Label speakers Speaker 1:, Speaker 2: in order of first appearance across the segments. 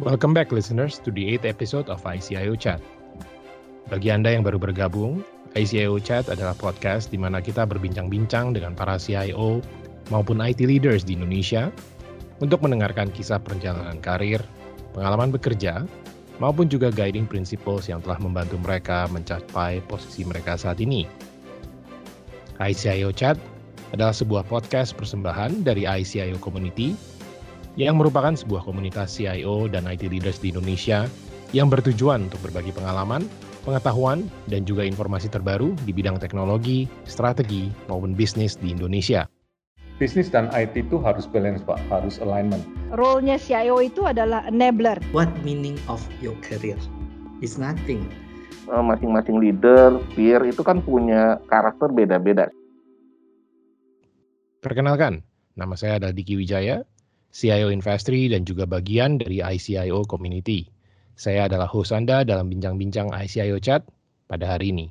Speaker 1: Welcome back listeners to the 8th episode of ICIO Chat. Bagi Anda yang baru bergabung, ICIO Chat adalah podcast di mana kita berbincang-bincang dengan para CIO maupun IT leaders di Indonesia untuk mendengarkan kisah perjalanan karir, pengalaman bekerja, maupun juga guiding principles yang telah membantu mereka mencapai posisi mereka saat ini. ICIO Chat adalah sebuah podcast persembahan dari ICIO Community yang merupakan sebuah komunitas CIO dan IT leaders di Indonesia yang bertujuan untuk berbagi pengalaman, pengetahuan, dan juga informasi terbaru di bidang teknologi, strategi, maupun bisnis di Indonesia.
Speaker 2: Bisnis dan IT itu harus balance, Pak, harus alignment.
Speaker 3: Role-nya CIO itu adalah enabler.
Speaker 4: What meaning of your career? It's nothing.
Speaker 5: Eh, masing-masing leader, peer itu kan punya karakter beda-beda.
Speaker 1: Perkenalkan, nama saya adalah Diki Wijaya, CIO Investri dan juga bagian dari ICIO Community. Saya adalah host Anda dalam bincang-bincang ICIO Chat pada hari ini.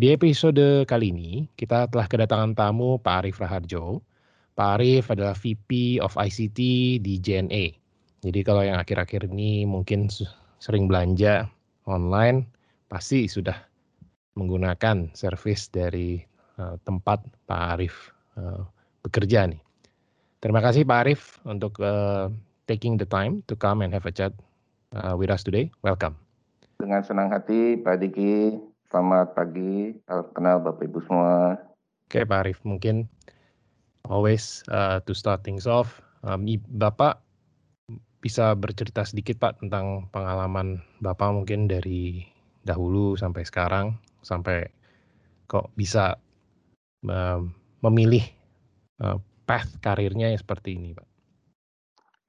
Speaker 1: Di episode kali ini, kita telah kedatangan tamu Pak Arif Raharjo. Pak Arif adalah VP of ICT di JNE. Jadi kalau yang akhir-akhir ini mungkin sering belanja online, pasti sudah menggunakan service dari uh, tempat Pak Arif uh, bekerja nih. Terima kasih Pak Arif untuk uh, taking the time to come and have a chat uh, with us today. Welcome.
Speaker 5: Dengan senang hati Pak Diki, selamat pagi. Kenal Bapak Ibu semua.
Speaker 1: Oke okay, Pak Arif, mungkin always uh, to start things off, um, Bapak bisa bercerita sedikit Pak tentang pengalaman Bapak mungkin dari dahulu sampai sekarang, sampai kok bisa uh, memilih uh, path karirnya yang seperti ini, Pak?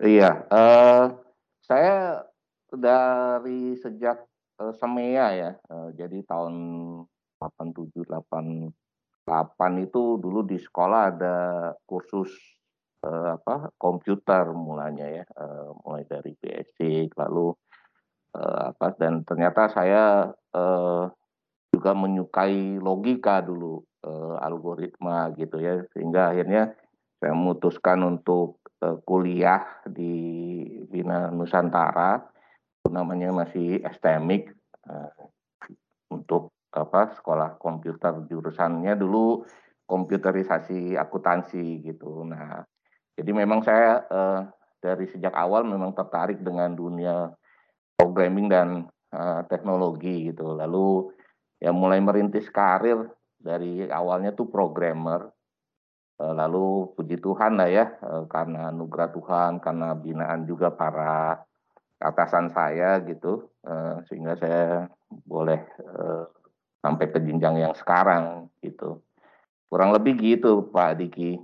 Speaker 5: Iya, uh, saya dari sejak uh, semea ya, uh, jadi tahun 87 88 itu dulu di sekolah ada kursus uh, apa komputer mulanya ya, uh, mulai dari basic lalu uh, apa dan ternyata saya uh, juga menyukai logika dulu uh, algoritma gitu ya sehingga akhirnya saya memutuskan untuk uh, kuliah di Bina Nusantara namanya masih STMIC uh, untuk apa sekolah komputer jurusannya dulu komputerisasi akuntansi gitu. Nah, jadi memang saya uh, dari sejak awal memang tertarik dengan dunia programming dan uh, teknologi gitu. Lalu ya mulai merintis karir dari awalnya tuh programmer Eh, lalu puji Tuhan lah ya, eh, karena anugerah Tuhan, karena binaan juga para atasan saya gitu, eh, sehingga saya boleh sampai ke jenjang yang sekarang gitu. Kurang lebih gitu Pak Diki.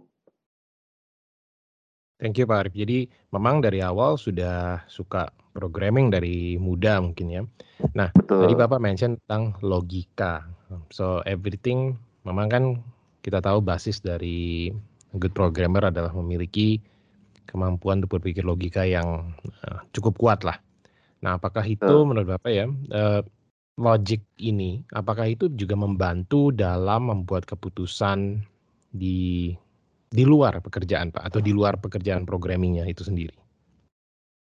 Speaker 1: Thank you Pak Arif. Jadi memang dari awal sudah suka programming dari muda mungkin ya. Nah, Betul. tadi Bapak mention tentang logika. So everything memang kan kita tahu basis dari good programmer adalah memiliki kemampuan untuk berpikir logika yang uh, cukup kuat lah. Nah, apakah itu uh. menurut Bapak ya, uh, logic ini, apakah itu juga membantu dalam membuat keputusan di di luar pekerjaan Pak atau di luar pekerjaan programmingnya itu sendiri?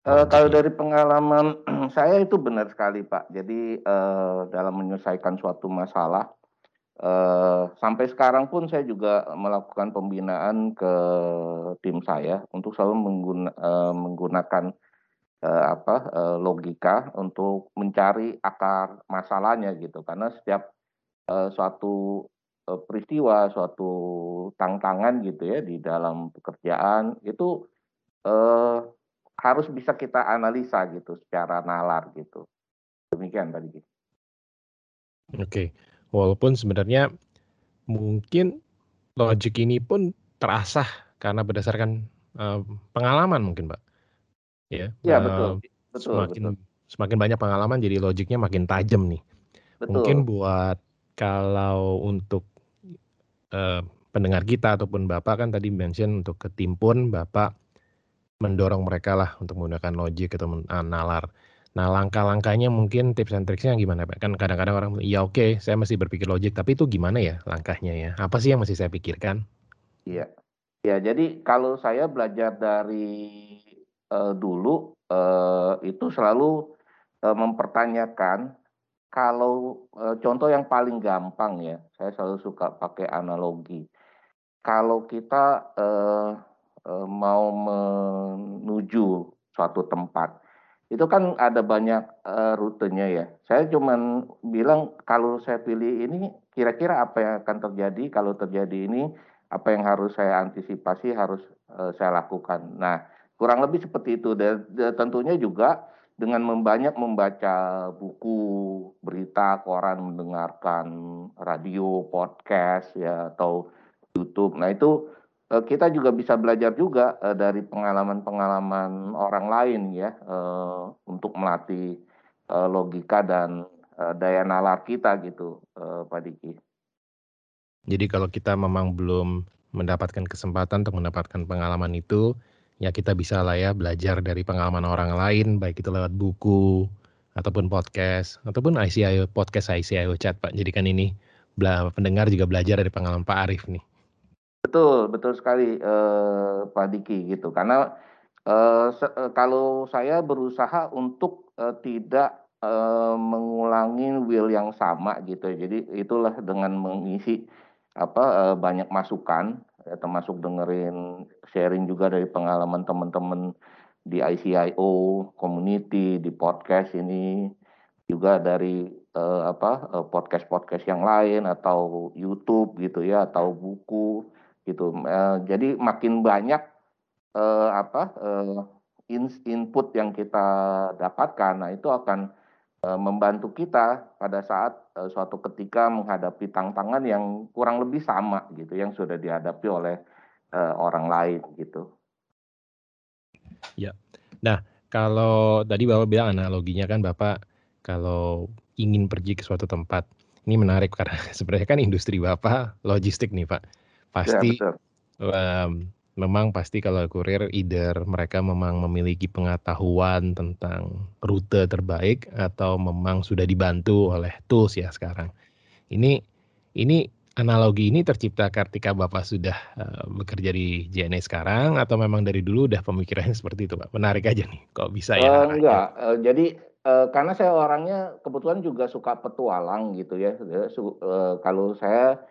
Speaker 5: Uh, kalau dari pengalaman saya itu benar sekali Pak. Jadi uh, dalam menyelesaikan suatu masalah Uh, sampai sekarang pun saya juga melakukan pembinaan ke tim saya untuk selalu mengguna, uh, menggunakan uh, apa uh, logika untuk mencari akar masalahnya gitu karena setiap uh, suatu uh, peristiwa suatu tantangan gitu ya di dalam pekerjaan itu uh, harus bisa kita analisa gitu secara nalar gitu demikian tadi.
Speaker 1: Oke. Okay. Walaupun sebenarnya mungkin logik ini pun terasah karena berdasarkan uh, pengalaman mungkin, Pak.
Speaker 5: Ya, ya uh, betul.
Speaker 1: betul. Semakin betul. semakin banyak pengalaman jadi logiknya makin tajam nih. Betul. Mungkin buat kalau untuk uh, pendengar kita ataupun Bapak kan tadi mention untuk ke tim pun Bapak mendorong mereka lah untuk menggunakan logik atau nalar. Nah, langkah-langkahnya mungkin tips and tricksnya gimana Pak? Kan kadang-kadang orang, ya oke okay, saya masih berpikir logik, tapi itu gimana ya langkahnya ya? Apa sih yang masih saya pikirkan?
Speaker 5: Iya. Ya, jadi kalau saya belajar dari uh, dulu, uh, itu selalu uh, mempertanyakan kalau uh, contoh yang paling gampang ya, saya selalu suka pakai analogi. Kalau kita uh, uh, mau menuju suatu tempat, itu kan ada banyak uh, rutenya ya. Saya cuman bilang kalau saya pilih ini kira-kira apa yang akan terjadi kalau terjadi ini apa yang harus saya antisipasi harus uh, saya lakukan. Nah, kurang lebih seperti itu dan, tentunya juga dengan membanyak membaca buku, berita, koran, mendengarkan radio, podcast ya atau YouTube. Nah, itu kita juga bisa belajar juga uh, dari pengalaman-pengalaman orang lain ya uh, untuk melatih uh, logika dan uh, daya nalar kita gitu, uh, Pak Diki.
Speaker 1: Jadi kalau kita memang belum mendapatkan kesempatan untuk mendapatkan pengalaman itu, ya kita bisa lah ya belajar dari pengalaman orang lain, baik itu lewat buku ataupun podcast ataupun ICIO podcast ICIO chat Pak. Jadi kan ini pendengar juga belajar dari pengalaman Pak Arif nih.
Speaker 5: Betul, betul sekali eh, Pak Diki gitu. Karena eh, eh, kalau saya berusaha untuk eh, tidak eh, mengulangi will yang sama gitu. Jadi itulah dengan mengisi apa uh, banyak masukan ya, termasuk dengerin sharing juga dari pengalaman teman-teman di ICIO community di podcast ini juga dari uh, apa uh, podcast-podcast yang lain atau YouTube gitu ya atau buku gitu uh, jadi makin banyak uh, apa uh, input yang kita dapatkan nah itu akan uh, membantu kita pada saat uh, suatu ketika menghadapi tantangan yang kurang lebih sama gitu yang sudah dihadapi oleh uh, orang lain gitu.
Speaker 1: Ya. Nah, kalau tadi Bapak bilang analoginya kan Bapak kalau ingin pergi ke suatu tempat. Ini menarik karena sebenarnya kan industri Bapak logistik nih, Pak. Pasti ya, um, memang pasti kalau kurir either mereka memang memiliki pengetahuan tentang rute terbaik atau memang sudah dibantu oleh tools ya sekarang. Ini ini analogi ini tercipta ketika Bapak sudah uh, bekerja di JNE sekarang atau memang dari dulu udah pemikirannya seperti itu Pak? Menarik aja nih kok bisa ya.
Speaker 5: Uh, enggak, uh, jadi uh, karena saya orangnya kebetulan juga suka petualang gitu ya. Uh, kalau saya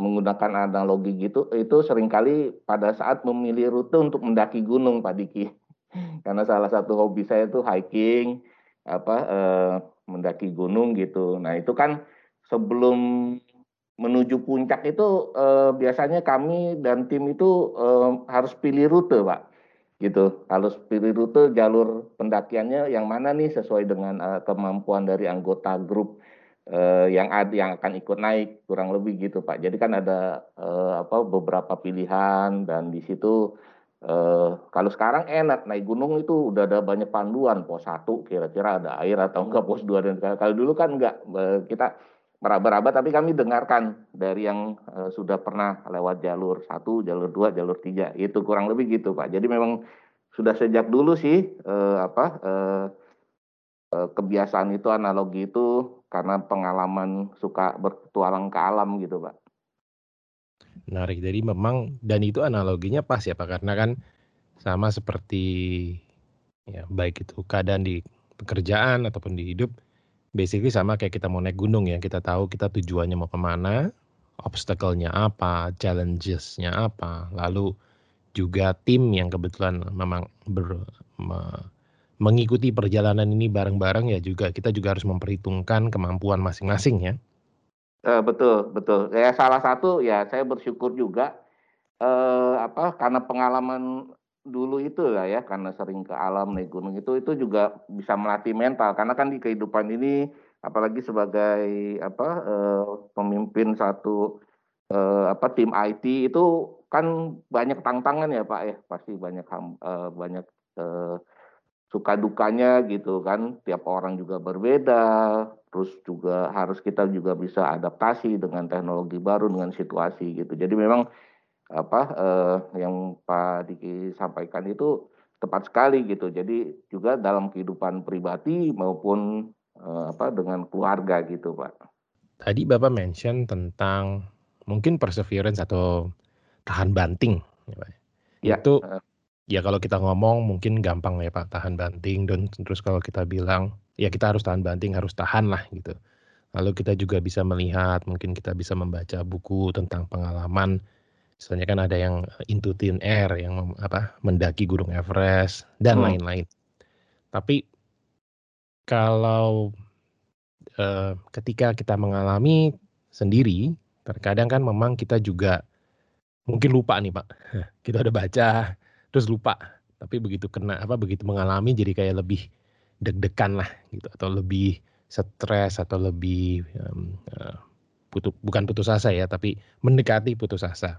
Speaker 5: menggunakan analogi gitu itu sering kali pada saat memilih rute untuk mendaki gunung Pak Diki. Karena salah satu hobi saya itu hiking apa uh, mendaki gunung gitu. Nah itu kan sebelum menuju puncak itu uh, biasanya kami dan tim itu uh, harus pilih rute Pak gitu. Harus pilih rute jalur pendakiannya yang mana nih sesuai dengan uh, kemampuan dari anggota grup uh, yang ada yang akan ikut naik kurang lebih gitu Pak. Jadi kan ada uh, apa beberapa pilihan dan di situ uh, kalau sekarang enak naik gunung itu udah ada banyak panduan pos satu kira-kira ada air atau enggak pos dua dan kalau dulu kan enggak kita meraba-raba tapi kami dengarkan dari yang uh, sudah pernah lewat jalur satu, jalur dua, jalur tiga itu kurang lebih gitu Pak. Jadi memang sudah sejak dulu sih uh, apa uh, kebiasaan itu analogi itu karena pengalaman suka bertualang ke alam gitu pak.
Speaker 1: Menarik, jadi memang dan itu analoginya pas ya pak karena kan sama seperti ya baik itu keadaan di pekerjaan ataupun di hidup basically sama kayak kita mau naik gunung ya. Kita tahu kita tujuannya mau ke mana obstacle-nya apa challenges-nya apa. Lalu juga tim yang kebetulan memang ber, mengikuti perjalanan ini bareng-bareng ya juga kita juga harus memperhitungkan kemampuan masing-masing ya.
Speaker 5: Uh, betul betul. Ya salah satu ya saya bersyukur juga uh, apa karena pengalaman dulu itu lah ya karena sering ke alam naik gunung itu itu juga bisa melatih mental karena kan di kehidupan ini apalagi sebagai apa uh, pemimpin satu uh, apa tim IT itu kan banyak tantangan ya Pak ya pasti banyak uh, banyak uh, suka dukanya gitu kan. Tiap orang juga berbeda terus juga harus kita juga bisa adaptasi dengan teknologi baru dengan situasi gitu. Jadi memang apa eh, yang Pak Diki sampaikan itu tepat sekali gitu. Jadi juga dalam kehidupan pribadi maupun eh, apa dengan keluarga gitu Pak.
Speaker 1: Tadi Bapak mention tentang mungkin perseverance atau tahan banting ya,
Speaker 5: ya
Speaker 1: itu uh, ya kalau kita ngomong mungkin gampang ya Pak tahan banting dan terus kalau kita bilang ya kita harus tahan banting harus tahan lah gitu. Lalu kita juga bisa melihat mungkin kita bisa membaca buku tentang pengalaman misalnya kan ada yang into thin air yang apa mendaki gunung Everest dan hmm. lain-lain. Hmm. Tapi kalau eh, ketika kita mengalami sendiri terkadang kan memang kita juga mungkin lupa nih Pak. Kita udah baca terus lupa. Tapi begitu kena apa begitu mengalami jadi kayak lebih deg-degan lah gitu. Atau lebih stres atau lebih um, putus, bukan putus asa ya tapi mendekati putus asa.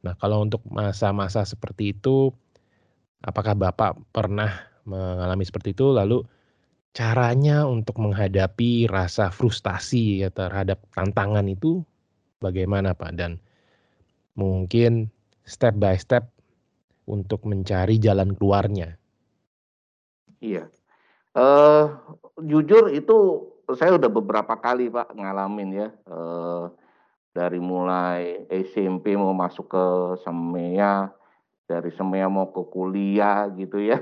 Speaker 1: Nah kalau untuk masa-masa seperti itu apakah bapak pernah mengalami seperti itu? Lalu caranya untuk menghadapi rasa frustasi ya terhadap tantangan itu bagaimana pak? Dan mungkin step by step untuk mencari jalan keluarnya.
Speaker 5: Iya. Uh, jujur itu saya udah beberapa kali Pak ngalamin ya. Uh, dari mulai SMP mau masuk ke Semea, dari Semea mau ke kuliah gitu ya.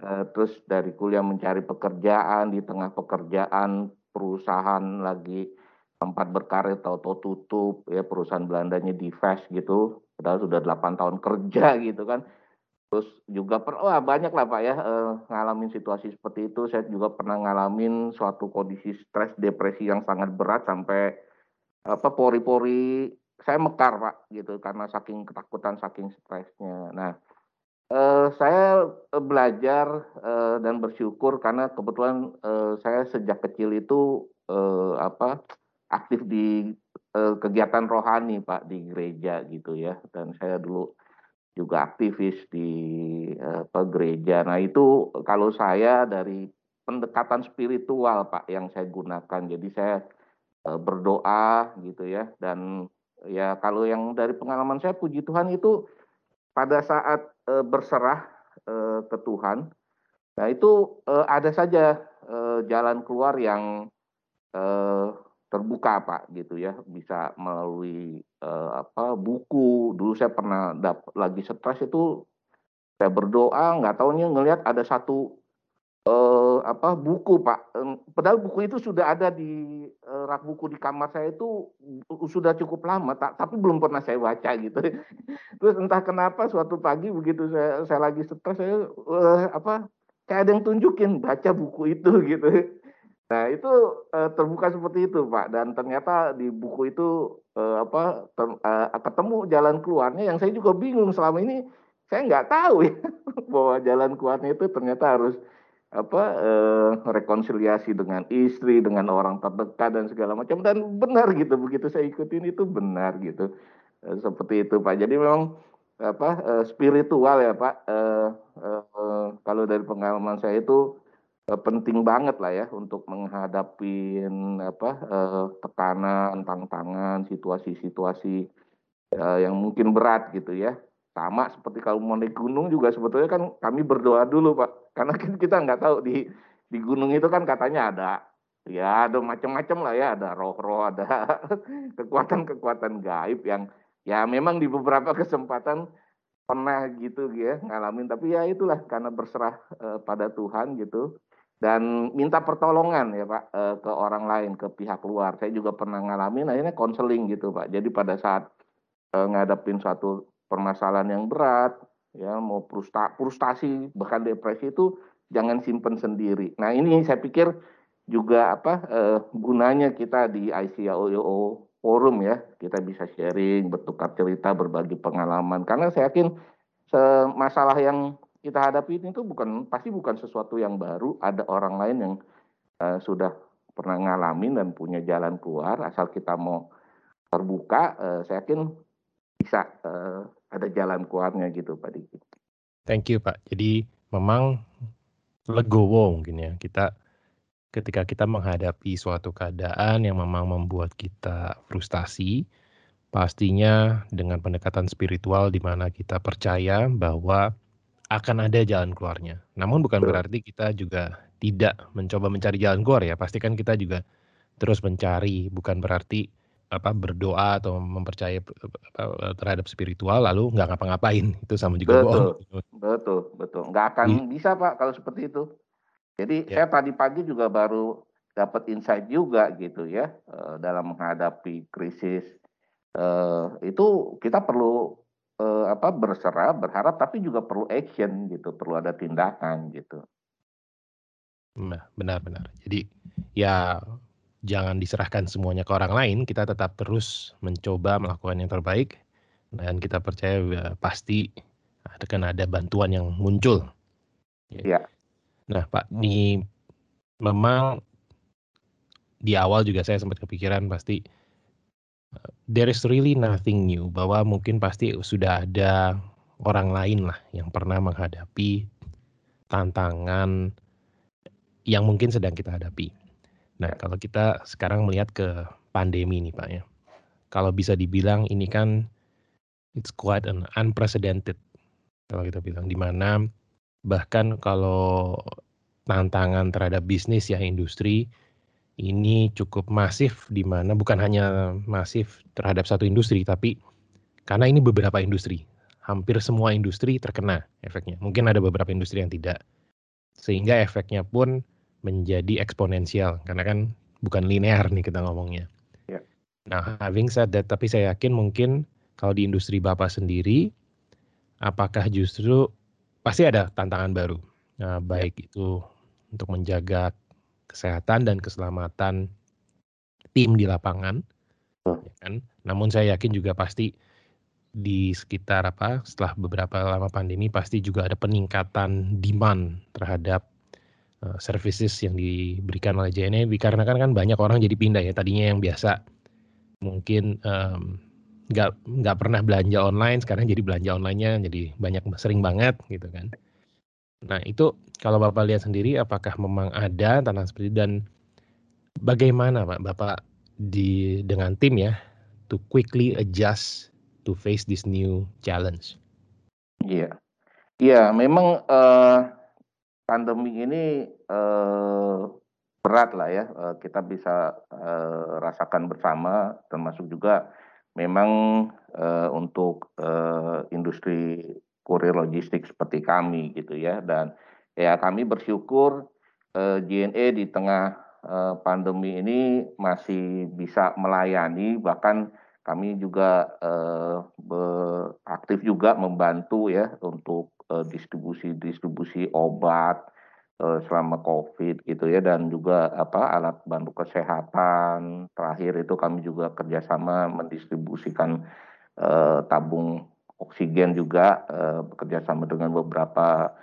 Speaker 5: Uh, terus dari kuliah mencari pekerjaan di tengah pekerjaan perusahaan lagi tempat berkarir tahu-tahu tutup ya perusahaan Belandanya di Fast gitu padahal sudah 8 tahun kerja gitu kan. Terus juga per, banyak lah pak ya eh, ngalamin situasi seperti itu. Saya juga pernah ngalamin suatu kondisi stres depresi yang sangat berat sampai apa pori-pori saya mekar pak gitu karena saking ketakutan saking stresnya. Nah eh, saya belajar eh, dan bersyukur karena kebetulan eh, saya sejak kecil itu eh, apa aktif di eh, kegiatan rohani Pak di gereja gitu ya dan saya dulu juga aktivis di eh, gereja. Nah itu kalau saya dari pendekatan spiritual Pak yang saya gunakan. Jadi saya eh, berdoa gitu ya dan ya kalau yang dari pengalaman saya puji Tuhan itu pada saat berserah ke Tuhan, nah itu ada saja jalan keluar yang eh, terbuka Pak gitu ya. Bisa melalui uh, apa buku. Dulu saya pernah dap, lagi stres itu saya berdoa nggak tahunya ngelihat ada satu uh, apa buku Pak. Padahal buku itu sudah ada di uh, rak buku di kamar saya itu sudah cukup lama tak, tapi belum pernah saya baca gitu. Terus entah kenapa suatu pagi begitu saya saya lagi stres saya uh, apa kayak ada yang tunjukin baca buku itu gitu Nah, itu uh, terbuka seperti itu, Pak. Dan ternyata di buku itu uh, apa ter, uh, ketemu jalan keluarnya yang saya juga bingung selama ini saya nggak tahu ya bahwa jalan keluarnya itu ternyata harus apa uh, rekonsiliasi dengan istri, dengan orang terdekat dan segala macam dan benar gitu begitu saya ikutin itu benar gitu. Uh, seperti itu, Pak. Jadi memang apa uh, spiritual ya, Pak. Uh, uh, uh, kalau dari pengalaman saya itu penting banget lah ya untuk menghadapi apa uh, tekanan, tantangan, situasi-situasi uh, yang mungkin berat gitu ya. Sama seperti kalau mau naik gunung juga sebetulnya kan kami berdoa dulu Pak, karena kita nggak tahu di di gunung itu kan katanya ada ya ada macam-macam lah ya, ada roh-roh, ada kekuatan-kekuatan gaib yang ya memang di beberapa kesempatan pernah gitu ya ngalamin. Tapi ya itulah karena berserah uh, pada Tuhan gitu dan minta pertolongan ya Pak eh, ke orang lain ke pihak luar. Saya juga pernah ngalamin akhirnya konseling gitu Pak. Jadi pada saat eh, ngadepin suatu permasalahan yang berat ya mau frusta, frustasi bahkan depresi itu jangan simpen sendiri. Nah ini saya pikir juga apa eh, gunanya kita di ICAO forum ya kita bisa sharing bertukar cerita berbagi pengalaman karena saya yakin masalah yang kita hadapi ini tuh bukan pasti bukan sesuatu yang baru. Ada orang lain yang uh, sudah pernah ngalamin dan punya jalan keluar. Asal kita mau terbuka, uh, saya yakin bisa uh, ada jalan keluarnya gitu, Pak Diki.
Speaker 1: Thank you, Pak. Jadi memang legowo mungkin ya kita ketika kita menghadapi suatu keadaan yang memang membuat kita frustasi, pastinya dengan pendekatan spiritual di mana kita percaya bahwa akan ada jalan keluarnya. Namun bukan berarti kita juga tidak mencoba mencari jalan keluar ya. Pastikan kita juga terus mencari, bukan berarti apa berdoa atau mempercayai terhadap spiritual lalu nggak ngapa-ngapain itu sama juga
Speaker 5: betul,
Speaker 1: bohong.
Speaker 5: Betul, betul. Nggak akan
Speaker 1: Iya.
Speaker 5: bisa Pak kalau seperti itu. Jadi
Speaker 1: Ya.
Speaker 5: saya tadi pagi juga baru dapat insight juga gitu ya eh, dalam menghadapi krisis eh, itu kita perlu eh, apa berserah, berharap tapi juga perlu action gitu, perlu ada tindakan gitu.
Speaker 1: Nah, benar-benar. Jadi ya jangan diserahkan semuanya ke orang lain, kita tetap terus mencoba melakukan yang terbaik dan kita percaya ya, pasti akan ada bantuan yang muncul.
Speaker 5: Iya.
Speaker 1: Nah, Pak, ini memang di awal juga saya sempat kepikiran pasti there is really nothing new bahwa mungkin pasti sudah ada orang lain lah yang pernah menghadapi tantangan yang mungkin sedang kita hadapi. Nah, kalau kita sekarang melihat ke pandemi nih Pak ya. Kalau bisa dibilang ini kan it's quite an unprecedented kalau kita bilang di mana bahkan kalau tantangan terhadap bisnis ya industri ini cukup masif di mana bukan hanya masif terhadap satu industri tapi karena ini beberapa industri. Hampir semua industri terkena efeknya. Mungkin ada beberapa industri yang tidak. Sehingga efeknya pun menjadi eksponensial karena kan bukan linear nih kita ngomongnya.
Speaker 5: Ya.
Speaker 1: Nah, having said that, tapi saya yakin mungkin kalau di industri Bapak sendiri, apakah justru pasti ada tantangan baru, nah, baik itu untuk menjaga kesehatan dan keselamatan tim di lapangan,
Speaker 5: Hmm.
Speaker 1: ya kan? Namun saya yakin juga pasti di sekitar apa setelah beberapa lama pandemi pasti juga ada peningkatan demand terhadap uh, services yang diberikan oleh JNE karena kan kan banyak orang jadi pindah ya tadinya yang biasa mungkin nggak nggak pernah belanja online sekarang jadi belanja onlinenya jadi banyak sering banget gitu kan nah itu kalau bapak lihat sendiri apakah memang ada tantangan seperti itu dan bagaimana pak bapak di dengan tim ya to quickly adjust to face this new challenge
Speaker 5: Iya. Iya, memang eh, pandemi ini eh, berat lah ya. Eh, kita bisa eh, rasakan bersama, termasuk juga memang eh, untuk eh, industri kurir logistik seperti kami gitu ya. Dan ya kami bersyukur eh, JNE di tengah eh, pandemi ini masih bisa melayani, bahkan kami juga eh, aktif juga membantu ya untuk eh, distribusi-distribusi obat eh, selama COVID gitu ya. Dan juga apa alat bantu kesehatan. Terakhir itu kami juga kerjasama mendistribusikan eh, tabung oksigen juga eh, bekerjasama dengan beberapa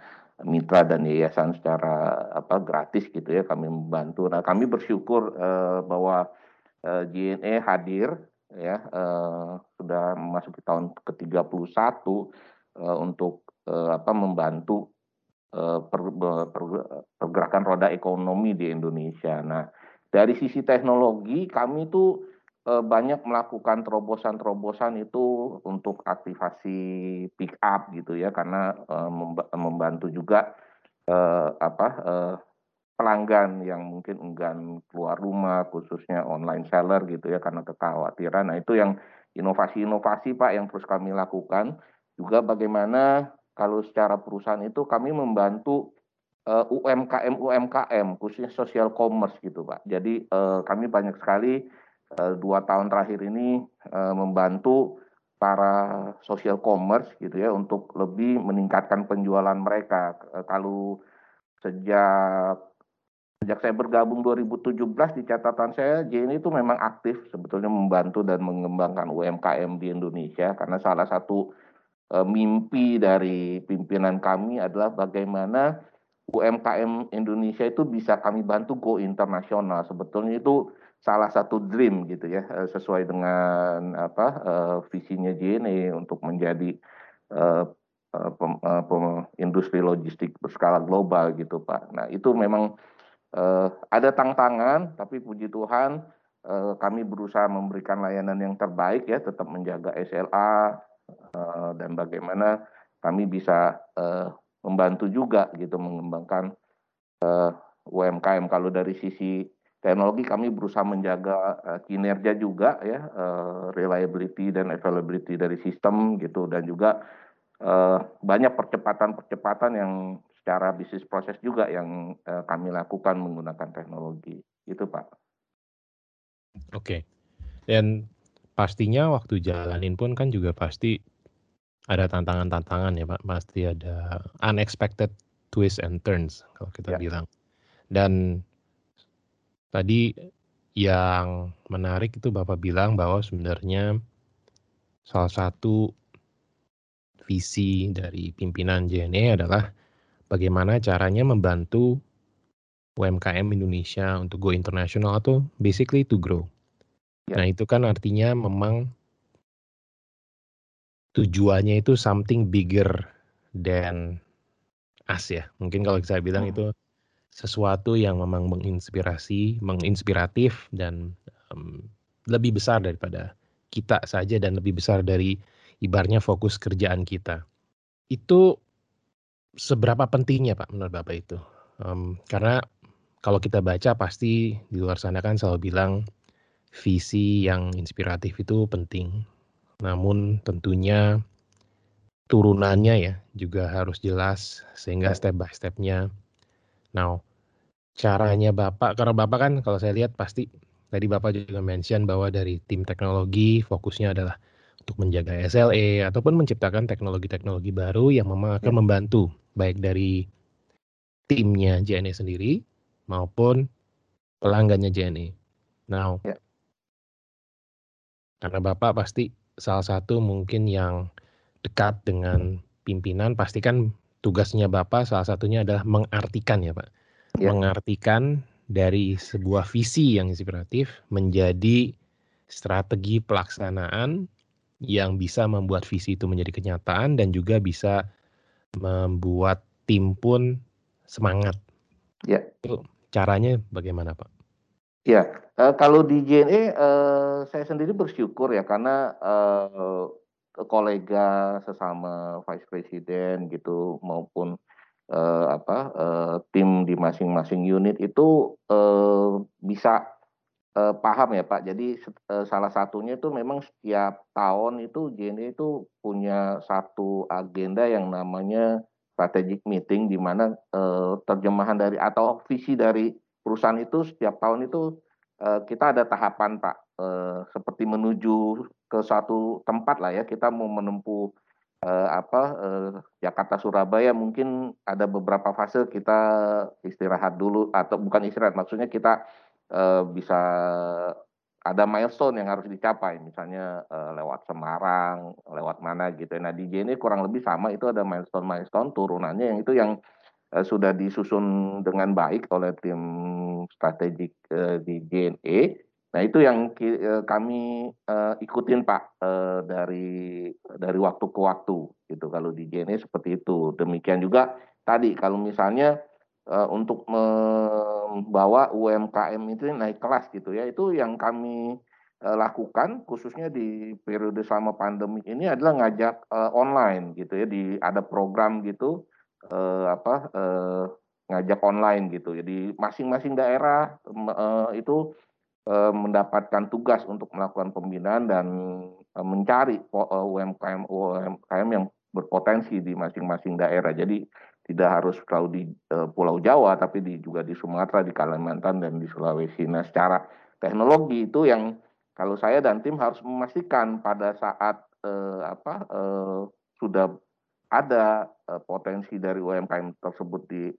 Speaker 5: mitra dan yayasan secara apa gratis gitu ya kami membantu. Nah kami bersyukur eh, bahwa eh, JNE hadir ya eh, sudah memasuki tahun ke-31 eh, untuk eh, apa membantu eh, per- per- pergerakan roda ekonomi di Indonesia. Nah, dari sisi teknologi kami tuh banyak melakukan terobosan-terobosan itu untuk aktivasi pick up gitu ya karena eh, memba- membantu juga eh, apa eh, pelanggan yang mungkin enggan keluar rumah khususnya online seller gitu ya karena kekhawatiran. Nah, itu yang inovasi-inovasi Pak yang terus kami lakukan. Juga bagaimana kalau secara perusahaan itu kami membantu eh, UMKM UMKM khususnya social commerce gitu Pak. Jadi eh, kami banyak sekali eh, dua tahun terakhir ini eh, membantu para social commerce gitu ya untuk lebih meningkatkan penjualan mereka. Eh, Kalau sejak sejak saya bergabung 2017 di catatan saya JNE itu memang aktif sebetulnya membantu dan mengembangkan UMKM di Indonesia karena salah satu eh, mimpi dari pimpinan kami adalah bagaimana UMKM Indonesia itu bisa kami bantu go internasional. Sebetulnya itu salah satu dream gitu ya, eh, sesuai dengan apa eh, visinya JNE untuk menjadi eh, industri logistik berskala global gitu Pak. Nah itu memang ada tantangan, tapi puji Tuhan kami berusaha memberikan layanan yang terbaik ya, tetap menjaga SLA dan bagaimana kami bisa membantu juga gitu mengembangkan UMKM. Kalau dari sisi teknologi kami berusaha menjaga uh, kinerja juga ya uh, reliability dan availability dari sistem gitu dan juga uh, banyak percepatan-percepatan yang secara bisnis proses juga yang uh, kami lakukan menggunakan teknologi itu Pak.
Speaker 1: Oke. Okay. Dan pastinya waktu jalanin pun kan juga pasti ada tantangan-tantangan ya Pak. Pasti ada unexpected twist and turns kalau kita ya. bilang. Dan Tadi yang menarik itu Bapak bilang bahwa sebenarnya salah satu visi dari pimpinan JNE adalah bagaimana caranya membantu UMKM Indonesia untuk go international atau basically to grow. Ya. Nah, itu kan artinya memang tujuannya itu something bigger than us ya. Mungkin kalau saya bilang hmm. itu sesuatu yang memang menginspirasi, menginspiratif dan um, lebih besar daripada kita saja dan lebih besar dari ibarnya fokus kerjaan kita. Itu seberapa pentingnya Pak menurut Bapak itu? Um, karena kalau kita baca pasti di luar sana kan selalu bilang visi yang inspiratif itu penting. Namun tentunya turunannya ya juga harus jelas sehingga step by stepnya Now, caranya Bapak karena Bapak kan kalau saya lihat pasti tadi Bapak juga mention bahwa dari tim teknologi fokusnya adalah untuk menjaga SLA ataupun menciptakan teknologi-teknologi baru yang memang akan ya. membantu baik dari timnya JNE sendiri maupun pelanggannya JNE. Now, ya. karena Bapak pasti salah satu mungkin yang dekat dengan pimpinan, pasti kan tugasnya Bapak salah satunya adalah mengartikan ya Pak. Ya. Mengartikan dari sebuah visi yang inspiratif menjadi strategi pelaksanaan yang bisa membuat visi itu menjadi kenyataan dan juga bisa membuat tim pun semangat. Ya. Itu caranya bagaimana Pak?
Speaker 5: Ya, uh, kalau di JNE uh, saya sendiri bersyukur ya karena uh, kolega sesama vice president gitu maupun uh, apa uh, tim di masing-masing unit itu uh, bisa uh, paham ya Pak. Jadi uh, salah satunya itu memang setiap tahun itu JNE itu punya satu agenda yang namanya strategic meeting di mana uh, terjemahan dari atau visi dari perusahaan itu setiap tahun itu uh, kita ada tahapan Pak uh, seperti menuju ke suatu tempat lah ya kita mau menempuh uh, apa uh, Jakarta Surabaya mungkin ada beberapa fase kita istirahat dulu atau bukan istirahat maksudnya kita uh, bisa ada milestone yang harus dicapai misalnya uh, lewat Semarang lewat mana gitu. Nah di ini kurang lebih sama itu ada milestone milestone turunannya yang itu yang uh, sudah disusun dengan baik oleh tim strategik uh, di JNE Nah itu yang eh, kami uh, ikutin Pak uh, dari dari waktu ke waktu gitu kalau di JNE seperti itu. Demikian juga tadi kalau misalnya uh, untuk membawa UMKM itu naik kelas gitu ya itu yang kami uh, lakukan khususnya di periode selama pandemi ini adalah ngajak uh, online gitu ya di ada program gitu uh, apa uh, ngajak online gitu. Jadi masing-masing daerah uh, itu mendapatkan tugas untuk melakukan pembinaan dan eh, mencari UMKM eh, UMKM yang berpotensi di masing-masing daerah. Jadi tidak harus selalu di Pulau Jawa, tapi juga di Sumatera, di Kalimantan dan di Sulawesi. Nah, secara teknologi itu yang kalau saya dan tim harus memastikan pada saat eh, apa eh, sudah ada eh, potensi dari UMKM tersebut di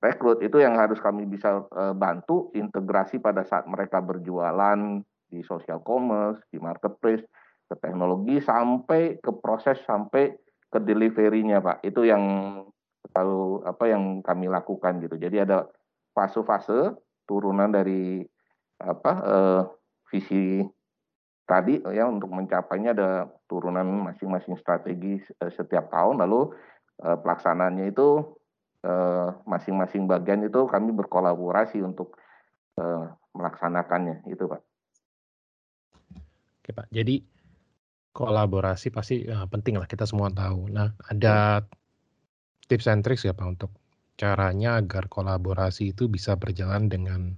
Speaker 5: rekrut itu yang harus kami bisa uh, bantu integrasi pada saat mereka berjualan di social commerce, di marketplace, ke teknologi sampai ke proses sampai ke delivery-nya, Pak. Itu yang kalau apa yang kami lakukan gitu. Jadi ada fase-fase turunan dari apa uh, visi tadi ya untuk mencapainya ada turunan masing-masing strategi uh, setiap tahun lalu uh, pelaksanaannya itu Eh, masing-masing bagian itu kami berkolaborasi untuk uh, melaksanakannya itu pak.
Speaker 1: Oke pak, jadi kolaborasi pasti uh, penting lah kita semua tahu. Nah ada tips and tricks ya pak untuk caranya agar kolaborasi itu bisa berjalan dengan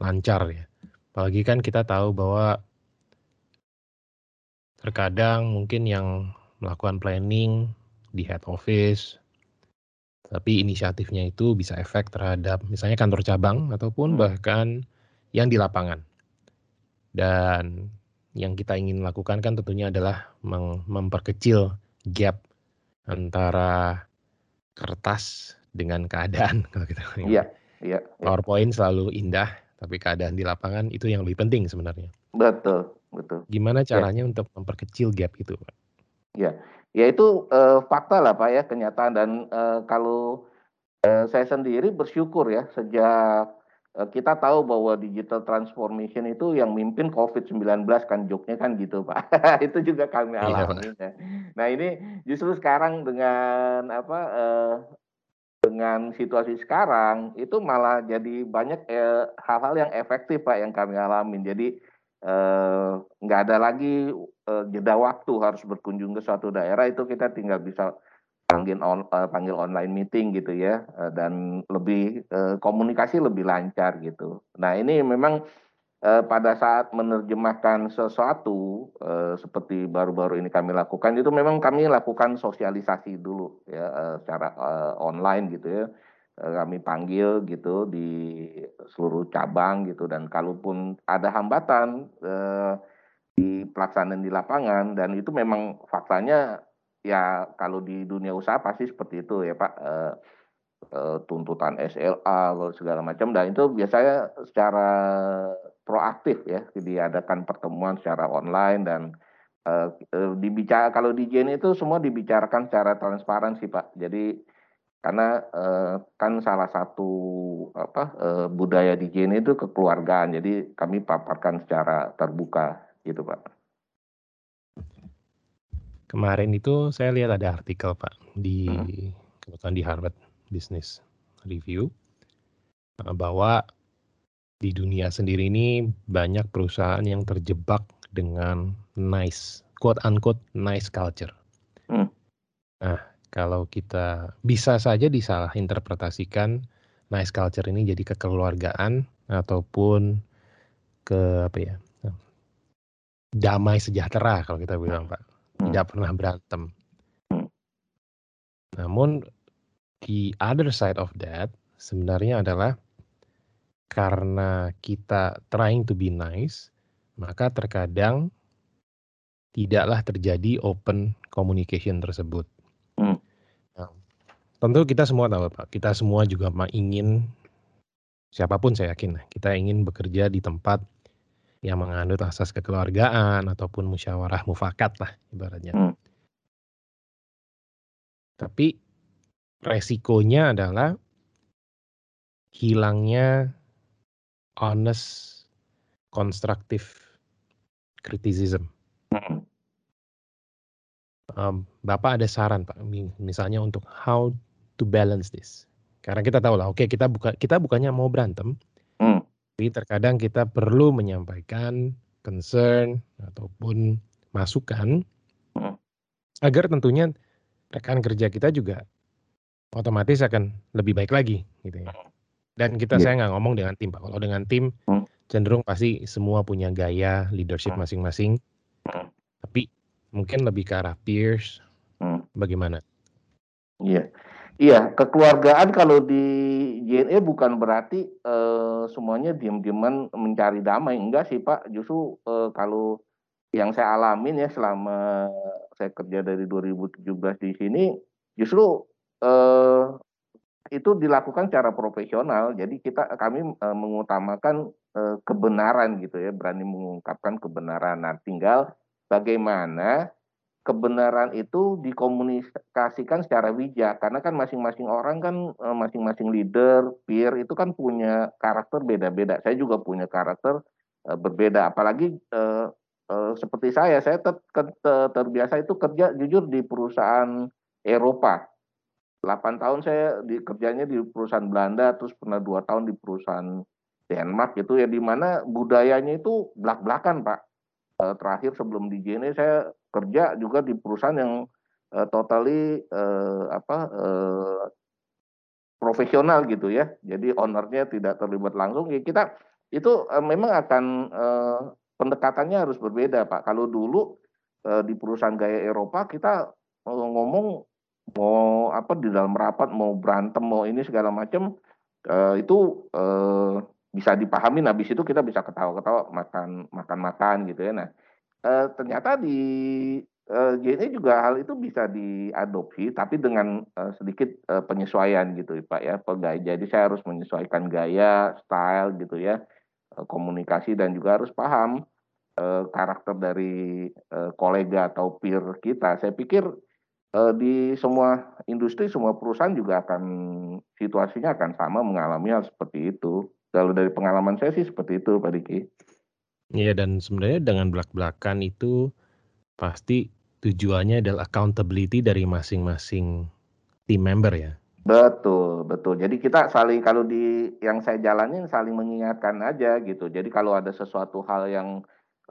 Speaker 1: lancar ya. Apalagi kan kita tahu bahwa terkadang mungkin yang melakukan planning di head office, tapi inisiatifnya itu bisa efek terhadap misalnya kantor cabang ataupun
Speaker 5: Hmm.
Speaker 1: bahkan yang di lapangan. Dan yang kita ingin lakukan kan tentunya adalah memperkecil gap antara kertas dengan keadaan kalau kita
Speaker 5: Iya, iya, iya.
Speaker 1: PowerPoint selalu indah, tapi keadaan di lapangan itu yang lebih penting sebenarnya.
Speaker 5: betul, betul.
Speaker 1: Gimana
Speaker 5: Ya.
Speaker 1: caranya untuk memperkecil gap itu, Pak?
Speaker 5: Ya, ya itu eh, fakta lah Pak ya kenyataan dan eh, kalau eh, saya sendiri bersyukur ya sejak eh, kita tahu bahwa digital transformation itu yang mimpin COVID-19 kan joknya kan gitu Pak. itu juga kami
Speaker 1: Iya,
Speaker 5: alami. ya. Nah ini justru sekarang dengan apa eh, dengan situasi sekarang itu malah jadi banyak eh, hal-hal yang efektif Pak yang kami alamin. Jadi eh, nggak ada lagi eh, jeda waktu harus berkunjung ke suatu daerah itu kita tinggal bisa panggil on, eh, panggil online meeting gitu ya eh, dan lebih eh, komunikasi lebih lancar gitu. Nah ini memang eh, pada saat menerjemahkan sesuatu eh, seperti baru-baru ini kami lakukan itu memang kami lakukan sosialisasi dulu ya eh, secara eh, online gitu ya Eh, kami panggil gitu di seluruh cabang gitu. Dan kalaupun ada hambatan eh, di pelaksanaan di lapangan dan itu memang faktanya ya kalau di dunia usaha pasti seperti itu ya Pak. Eh, eh, tuntutan SLA segala macam. Dan itu biasanya secara proaktif ya diadakan pertemuan secara online dan eh, eh, dibicara kalau di JN itu semua dibicarakan secara transparan sih Pak. Jadi karena eh, kan salah satu apa eh, budaya di JN itu kekeluargaan jadi kami paparkan secara terbuka gitu Pak
Speaker 1: Kemarin itu saya lihat ada artikel, Pak, di
Speaker 5: Hmm.
Speaker 1: kebetulan di Harvard Business Review eh, bahwa di dunia sendiri ini banyak perusahaan yang terjebak dengan nice, quote unquote nice culture.
Speaker 5: Hmm.
Speaker 1: Nah, kalau kita bisa saja disalah interpretasikan nice culture ini jadi kekeluargaan ataupun ke apa ya? damai sejahtera kalau kita bilang, Pak.
Speaker 5: Hmm.
Speaker 1: Tidak pernah berantem.
Speaker 5: Hmm.
Speaker 1: Namun the other side of that sebenarnya adalah karena kita trying to be nice, maka terkadang tidaklah terjadi open communication tersebut. Tentu kita semua tahu Pak, kita semua juga ingin siapa pun saya yakin kita ingin bekerja di tempat yang menganut asas kekeluargaan ataupun musyawarah mufakat lah ibaratnya.
Speaker 5: Hmm.
Speaker 1: Tapi resikonya adalah hilangnya honest constructive criticism.
Speaker 5: Hmm.
Speaker 1: Um, Bapak ada saran Pak, mi- misalnya untuk how to balance this. Karena kita tahu lah, oke kita buka kita bukannya mau berantem,
Speaker 5: Hmm.
Speaker 1: tapi terkadang kita perlu menyampaikan concern ataupun masukan
Speaker 5: Hmm.
Speaker 1: agar tentunya rekan kerja kita juga otomatis akan lebih baik lagi gitu ya. Dan kita
Speaker 5: Iya.
Speaker 1: saya nggak ngomong dengan tim Pak. Kalau dengan tim
Speaker 5: Hmm.
Speaker 1: cenderung pasti semua punya gaya leadership
Speaker 5: Hmm.
Speaker 1: masing-masing.
Speaker 5: Hmm.
Speaker 1: Tapi mungkin lebih ke arah peers.
Speaker 5: Hmm.
Speaker 1: Bagaimana?
Speaker 5: Iya, iya kekeluargaan kalau di JNE bukan berarti eh, semuanya diam-diaman mencari damai, enggak sih Pak. Justru eh, kalau yang saya alamin ya selama saya kerja dari 2017 di sini, justru eh, itu dilakukan secara profesional. Jadi kita kami eh, mengutamakan eh, kebenaran gitu ya, berani mengungkapkan kebenaran. Nah, tinggal bagaimana kebenaran itu dikomunikasikan secara bijak karena kan masing-masing orang kan eh, masing-masing leader, peer itu kan punya karakter beda-beda. Saya juga punya karakter eh, berbeda. Apalagi eh, eh, seperti saya, saya ter- ter- terbiasa itu kerja jujur di perusahaan Eropa. 8 tahun saya di kerjanya di perusahaan Belanda, terus pernah dua tahun di perusahaan Denmark gitu ya, di mana budayanya itu belak-belakan Pak. Eh, terakhir sebelum di JNE saya kerja juga di perusahaan yang eh, totally eh, apa eh, profesional gitu ya. Jadi ownernya tidak terlibat langsung. Ya kita itu uh, memang akan uh, pendekatannya harus berbeda Pak. Kalau dulu uh, di perusahaan gaya Eropa kita uh, ngomong mau apa di dalam rapat mau berantem mau ini segala macam uh, itu uh, bisa dipahami. Habis itu kita bisa ketawa-ketawa makan makan makan gitu ya. Nah uh, ternyata di uh, JNE juga hal itu bisa diadopsi tapi dengan uh, sedikit uh, penyesuaian gitu Pak ya. Jadi saya harus menyesuaikan gaya, style gitu ya, uh, komunikasi dan juga harus paham uh, karakter dari uh, kolega atau peer kita. Saya pikir di semua industri, semua perusahaan juga akan situasinya akan sama mengalami hal seperti itu. Kalau dari pengalaman saya sih seperti itu, Pak Diki.
Speaker 1: Iya dan sebenarnya dengan belak-belakan itu pasti tujuannya adalah accountability dari masing-masing team member ya.
Speaker 5: Betul, betul. Jadi kita saling kalau di yang saya jalanin saling mengingatkan aja gitu. Jadi kalau ada sesuatu hal yang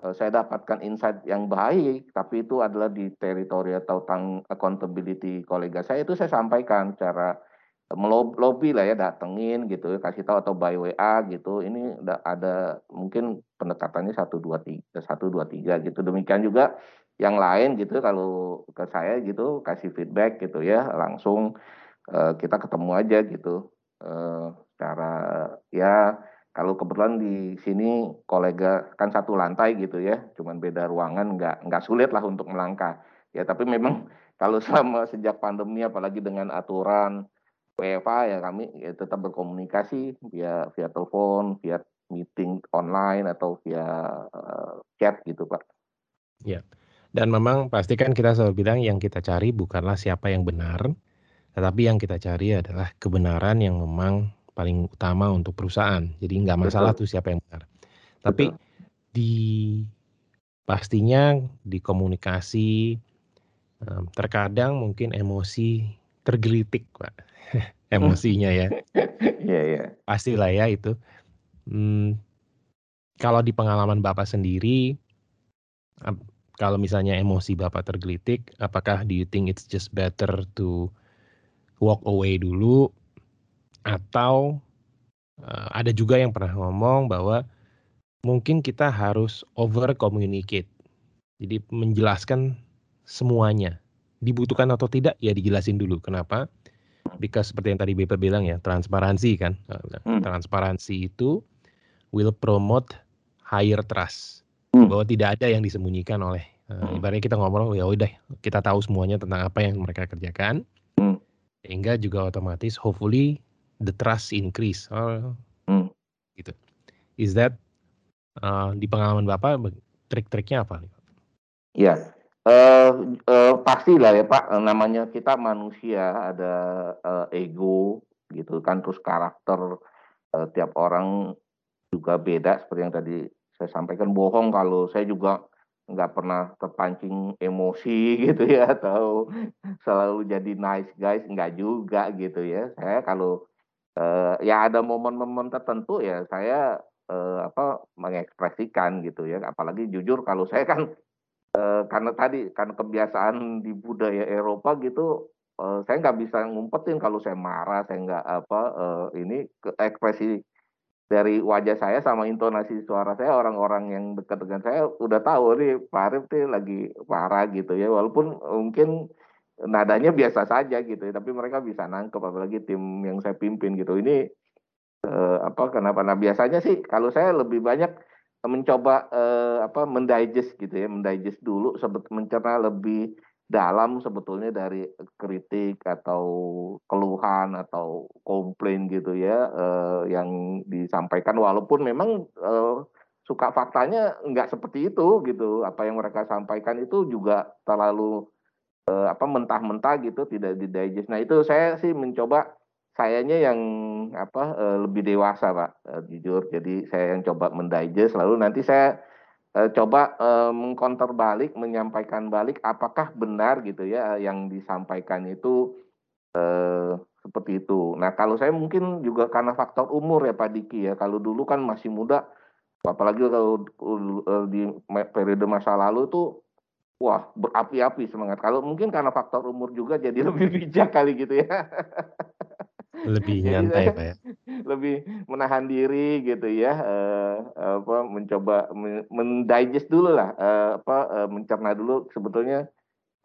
Speaker 5: uh, saya dapatkan insight yang baik, tapi itu adalah di teritori atau tang accountability kolega saya itu saya sampaikan secara melobi lah ya datengin gitu kasih tahu atau by WA gitu. Ini ada mungkin pendekatannya satu dua tiga satu dua tiga gitu. Demikian juga yang lain gitu kalau ke saya gitu kasih feedback gitu ya langsung uh, kita ketemu aja gitu. Uh, cara ya kalau kebetulan di sini kolega kan satu lantai gitu ya cuman beda ruangan nggak nggak sulit lah untuk melangkah. Ya tapi memang kalau selama sejak pandemi apalagi dengan aturan WFA ya kami ya tetap berkomunikasi via via telepon, via meeting online atau via uh, chat gitu Pak.
Speaker 1: Ya, dan memang pasti kan kita selalu bilang yang kita cari bukanlah siapa yang benar, tetapi yang kita cari adalah kebenaran yang memang paling utama untuk perusahaan. Jadi nggak masalah Betul. tuh siapa yang benar. Tapi Betul. di pastinya di komunikasi terkadang mungkin emosi tergelitik Pak. emosinya ya.
Speaker 5: Iya, iya.
Speaker 1: Pastilah ya itu. Hmm, kalau di pengalaman Bapak sendiri, kalau misalnya emosi Bapak tergelitik, apakah do you think it's just better to walk away dulu atau uh, ada juga yang pernah ngomong bahwa mungkin kita harus over communicate. Jadi menjelaskan semuanya. Dibutuhkan atau tidak ya dijelasin dulu. Kenapa? Because seperti yang tadi BP bilang ya, transparansi kan. Nah, hmm. Transparansi itu will promote higher trust. Hmm. Bahwa tidak ada yang disembunyikan oleh uh, ibaratnya kita ngomong ya udah kita tahu semuanya tentang apa yang mereka kerjakan. Hmm. Sehingga juga otomatis hopefully the trust increase. Oh, hmm. gitu. Is that uh, di pengalaman Bapak trik-triknya apa?
Speaker 5: Iya. Uh, uh, pastilah ya Pak, namanya kita manusia ada uh, ego gitu kan, terus karakter uh, tiap orang juga beda seperti yang tadi saya sampaikan. Bohong kalau saya juga nggak pernah terpancing emosi gitu ya atau selalu jadi nice guys. Nggak juga gitu ya. Saya kalau uh, ya ada momen-momen tertentu ya saya uh, apa mengekspresikan gitu ya. Apalagi jujur kalau saya kan Uh, karena tadi karena kebiasaan di budaya Eropa gitu, uh, saya nggak bisa ngumpetin kalau saya marah, saya nggak apa, uh, ini ke ekspresi dari wajah saya sama intonasi suara saya orang-orang yang dekat dengan saya udah tahu nih Pak Arif nih lagi marah gitu ya, walaupun mungkin nadanya biasa saja gitu ya, tapi mereka bisa nangkep apalagi tim yang saya pimpin gitu. Ini, uh, apa, kenapa? Nah biasanya sih kalau saya lebih banyak mencoba uh, apa mendigest gitu ya, mendigest dulu sebet mencerna lebih dalam sebetulnya dari kritik atau keluhan atau komplain gitu ya uh, yang disampaikan. Walaupun memang uh, suka faktanya nggak seperti itu gitu. Apa yang mereka sampaikan itu juga terlalu uh, apa mentah-mentah gitu tidak didigest. Nah itu saya sih mencoba sayanya yang apa uh, lebih dewasa pak uh, jujur. Jadi saya yang coba mendigest lalu nanti saya uh, coba mengkonter balik menyampaikan balik apakah benar gitu ya yang disampaikan itu seperti itu. Nah kalau saya mungkin juga karena faktor umur ya Pak Diki ya. Kalau dulu kan masih muda apalagi kalau di periode masa lalu tuh wah berapi-api semangat. Kalau mungkin karena faktor umur juga jadi lebih bijak kali gitu ya
Speaker 1: Lebih nyantai, Pak, ya?
Speaker 5: lebih menahan diri gitu ya, eee, apa, mencoba me men-digest dululah, eee, apa, eee, mencerna dulu sebetulnya,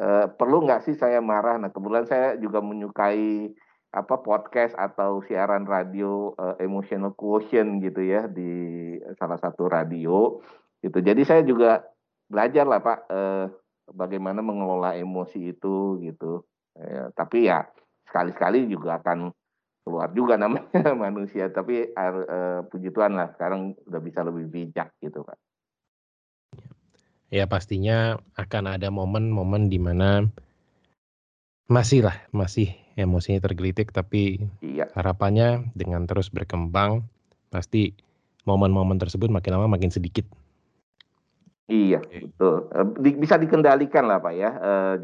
Speaker 5: eee, perlu nggak sih saya marah. Nah, kebetulan saya juga menyukai, apa, podcast atau siaran radio, eee, Emotional Quotient gitu ya, di salah satu radio, gitu. Jadi saya juga belajarlah, Pak, eee, bagaimana mengelola emosi itu, gitu. Eee, tapi ya sekali-sekali juga akan keluar juga namanya manusia, tapi eee, puji Tuhan lah sekarang udah bisa lebih bijak gitu, Pak.
Speaker 1: Ya pastinya akan ada momen-momen di mana masih lah, masih emosinya tergelitik, tapi
Speaker 5: Iya.
Speaker 1: harapannya dengan terus berkembang, pasti momen-momen tersebut makin lama makin sedikit.
Speaker 5: Iya, betul, di bisa dikendalikan lah, Pak, ya,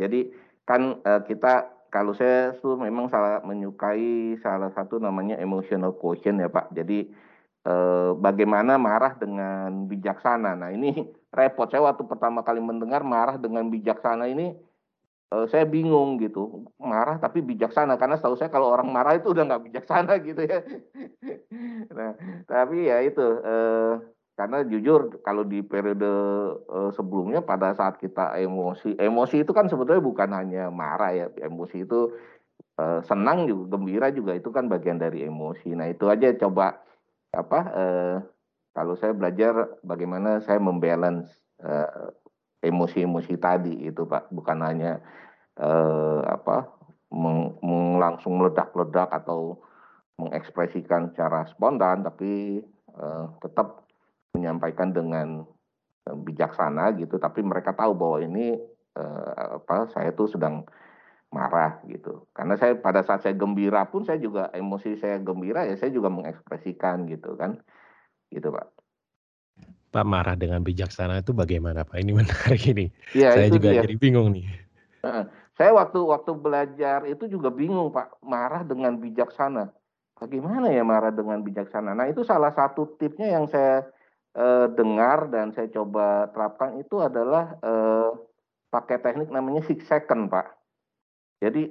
Speaker 5: jadi kan, kita kalau saya tuh memang salah menyukai salah satu namanya emotional quotient ya, Pak. Jadi, eee, bagaimana marah dengan bijaksana. Nah, ini repot, saya waktu pertama kali mendengar marah dengan bijaksana ini, eee, saya bingung gitu, marah tapi bijaksana, karena setahu saya kalau orang marah itu udah nggak bijaksana gitu ya. Nah, tapi ya itu, eee, karena jujur kalau di periode, eee, sebelumnya pada saat kita emosi emosi itu kan sebetulnya bukan hanya marah ya, emosi itu, eee, senang juga, gembira juga itu kan bagian dari emosi. Nah, itu aja coba, apa, eee, kalau saya belajar bagaimana saya mem-balance, eee, emosi-emosi tadi itu, Pak. Bukan hanya, eee, apa, meng langsung meledak-ledak atau mengekspresikan secara spontan, tapi, eee, tetap menyampaikan dengan, eee, bijaksana gitu, tapi mereka tahu bahwa ini, eee, apa, saya tuh sedang marah gitu. Karena saya pada saat saya gembira pun saya juga emosi saya gembira ya saya juga mengekspresikan gitu kan, gitu, Pak.
Speaker 1: Pak, marah dengan bijaksana itu bagaimana, Pak? Ini menarik ini,
Speaker 5: Iya,
Speaker 1: saya juga
Speaker 5: dia.
Speaker 1: jadi bingung nih.
Speaker 5: Saya waktu waktu belajar itu juga bingung, Pak, marah dengan bijaksana. Bagaimana ya marah dengan bijaksana? Nah, itu salah satu tipsnya yang saya, eee, dengar dan saya coba terapkan itu adalah, eee, pakai teknik namanya six second, Pak. Jadi,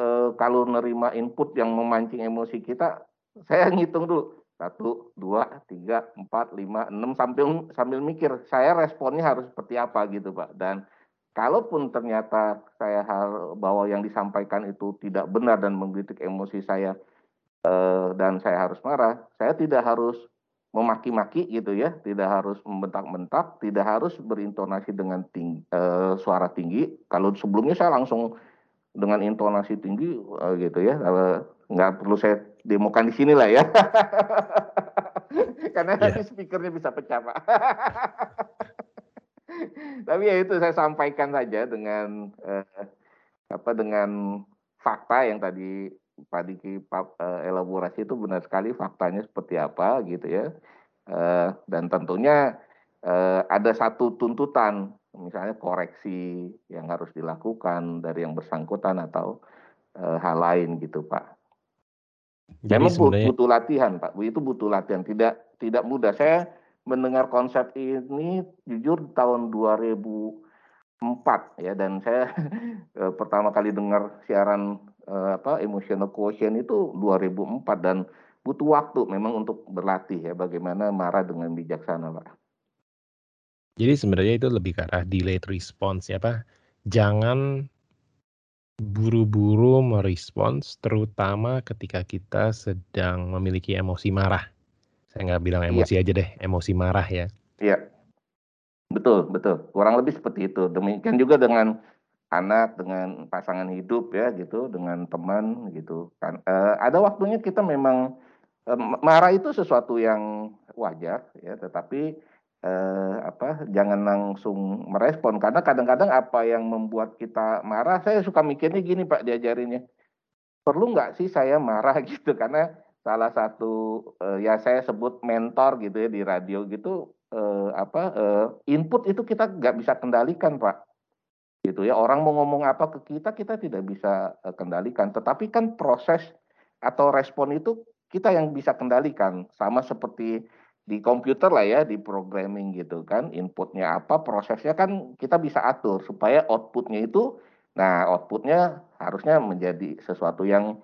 Speaker 5: eee, kalau nerima input yang memancing emosi kita, saya ngitung dulu, 1, 2, 3, 4, 5, 6, sambil sambil mikir, saya responnya harus seperti apa gitu, Pak. Dan kalaupun ternyata saya har bahwa yang disampaikan itu tidak benar dan menggelitik emosi saya, eee, dan saya harus marah, saya tidak harus memaki-maki gitu ya, tidak harus membentak-bentak, tidak harus berintonasi dengan ting eee, suara tinggi. Kalau sebelumnya saya langsung dengan intonasi tinggi, eee, gitu ya, eee, nggak perlu saya demokan di sini lah ya. Karena
Speaker 1: Iya.
Speaker 5: nanti speaker-nya bisa pecah, Pak. Tapi ya itu saya sampaikan saja dengan, eee, apa, dengan fakta yang tadi Pak Diki pap eee, elaborasi itu benar sekali faktanya seperti apa gitu ya, eee, dan tentunya, eee, ada satu tuntutan, misalnya koreksi yang harus dilakukan dari yang bersangkutan atau, hal lain gitu, Pak.
Speaker 1: Jadi
Speaker 5: Memang
Speaker 1: sebenarnya
Speaker 5: butuh latihan, Pak, itu butuh latihan, tidak tidak mudah. Saya mendengar konsep ini jujur tahun 2004 ya, dan saya, pertama kali dengar siaran, apa, Emotional Quotient itu 2004 dan butuh waktu memang untuk berlatih ya, bagaimana marah dengan bijaksana, Pak.
Speaker 1: Jadi sebenarnya itu lebih ke arah delayed response ya, apa, jangan buru-buru merespons, terutama ketika kita sedang memiliki emosi marah. Saya nggak bilang
Speaker 5: Iya.
Speaker 1: emosi aja deh, emosi marah ya.
Speaker 5: Iya. Betul betul, kurang lebih seperti itu. Demikian juga dengan anak, dengan pasangan hidup ya gitu, dengan teman gitu kan. Eee, ada waktunya kita memang, ma marah itu sesuatu yang wajar ya, tetapi, eee, apa, jangan langsung merespon. Karena kadang-kadang apa yang membuat kita marah, saya suka mikirnya gini, Pak, diajarinnya, perlu nggak sih saya marah gitu, karena salah satu, eee, ya saya sebut mentor gitu ya di radio gitu, eee, apa, eee, input itu kita nggak bisa kendalikan, Pak. Gitu ya, orang mau ngomong apa ke kita, kita tidak bisa, eee, kendalikan. Tetapi kan proses atau respon itu kita yang bisa kendalikan. Sama seperti di komputer lah ya, di programming gitu kan, input-nya apa, prosesnya kan kita bisa atur supaya output-nya itu nah output-nya harusnya menjadi sesuatu yang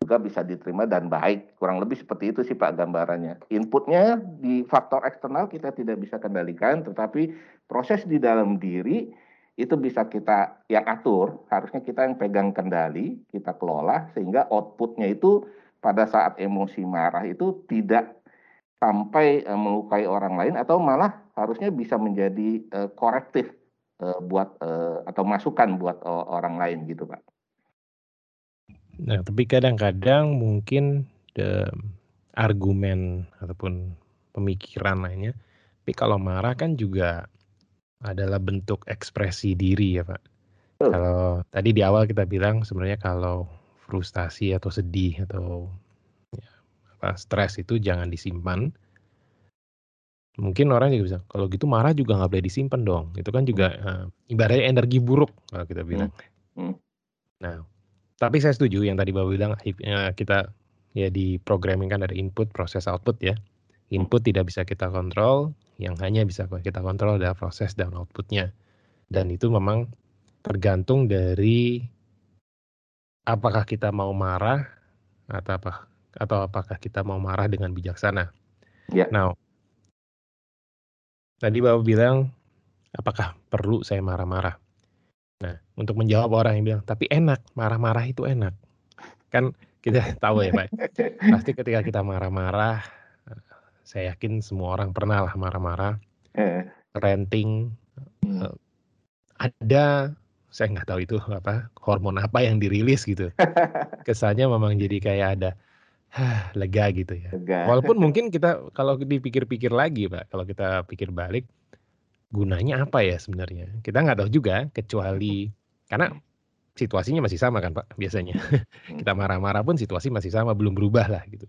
Speaker 5: juga bisa diterima dan baik. Kurang lebih seperti itu sih Pak gambarannya. Inputnya di faktor eksternal kita tidak bisa kendalikan, tetapi proses di dalam diri itu bisa kita yang atur, harusnya kita yang pegang kendali, kita kelola sehingga outputnya itu pada saat emosi marah itu tidak sampai uh, melukai orang lain atau malah harusnya bisa menjadi uh, korektif uh, buat atau masukan buat orang lain gitu Pak.
Speaker 1: Nah, tapi kadang-kadang mungkin the argumen ataupun pemikiran lainnya, tapi kalau marah kan juga adalah bentuk ekspresi diri ya Pak. Oh. Kalau tadi di awal kita bilang sebenarnya kalau frustasi atau sedih atau ya, apa stres itu jangan disimpan. Mungkin orang juga bisa, kalau gitu marah juga nggak boleh disimpan dong. Itu kan juga hmm. uh, ibaratnya energi buruk kalau kita bilang. Hmm. Hmm. Nah, tapi saya setuju yang tadi Bapak bilang ya, kita ya di programming kan ada input, proses, output ya. Input tidak bisa kita kontrol, yang hanya bisa kita kontrol adalah proses dan outputnya. Dan itu memang tergantung dari apakah kita mau marah atau apa atau apakah kita mau marah dengan bijaksana. Ya. Nah, tadi Bapak bilang apakah perlu saya marah-marah? Nah, untuk menjawab orang yang bilang, tapi enak, marah-marah itu enak. Kan kita tahu ya Pak, pasti ketika kita marah-marah, saya yakin semua orang pernah lah marah-marah, eh. renting, hmm. Eh, ada saya nggak tahu itu apa hormon apa yang dirilis gitu. Kesannya memang jadi kayak ada Hah, lega gitu ya. Lega. Walaupun mungkin kita kalau dipikir-pikir lagi Pak, kalau kita pikir balik, gunanya apa ya sebenarnya? Kita nggak tahu juga kecuali karena situasinya masih sama kan Pak biasanya. Kita marah-marah pun situasi masih sama belum berubah lah gitu.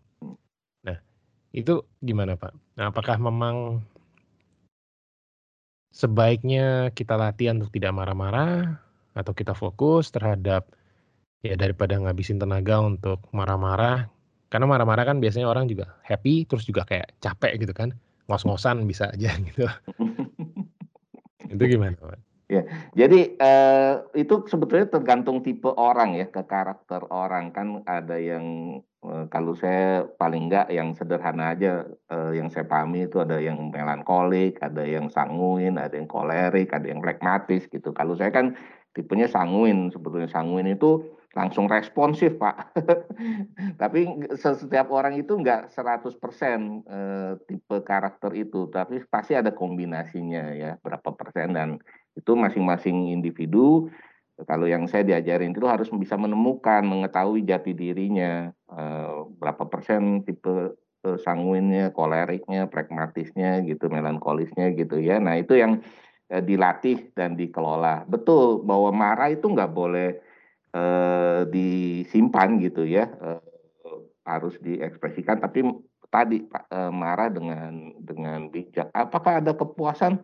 Speaker 1: Itu gimana Pak? Nah apakah memang sebaiknya kita latihan untuk tidak marah-marah atau kita fokus terhadap ya daripada ngabisin tenaga untuk marah-marah karena marah-marah kan biasanya orang juga happy terus juga kayak capek gitu kan ngos-ngosan bisa aja gitu Itu gimana, Pak?
Speaker 5: Ya, jadi uh, itu sebetulnya tergantung tipe orang ya, ke karakter orang kan ada yang uh, kalau saya paling enggak yang sederhana aja uh, yang saya pahami itu ada yang melankolik, ada yang sanguin, ada yang kolerik, ada yang pragmatis gitu. Kalau saya kan tipenya sanguin, sebetulnya sanguin itu langsung responsif Pak. tapi setiap orang itu enggak 100% eh, tipe karakter itu, tapi pasti ada kombinasinya ya, berapa persen dan itu masing-masing individu kalau yang saya diajarin itu harus bisa menemukan, mengetahui jati dirinya, eh, berapa persen tipe eh, sanguinnya, koleriknya, pragmatisnya gitu, melankolisnya gitu ya. Nah, itu yang dilatih dan dikelola. Betul bahwa marah itu nggak boleh eh, disimpan gitu ya eh, harus diekspresikan tapi tadi eh, marah dengan dengan bijak apakah ada kepuasan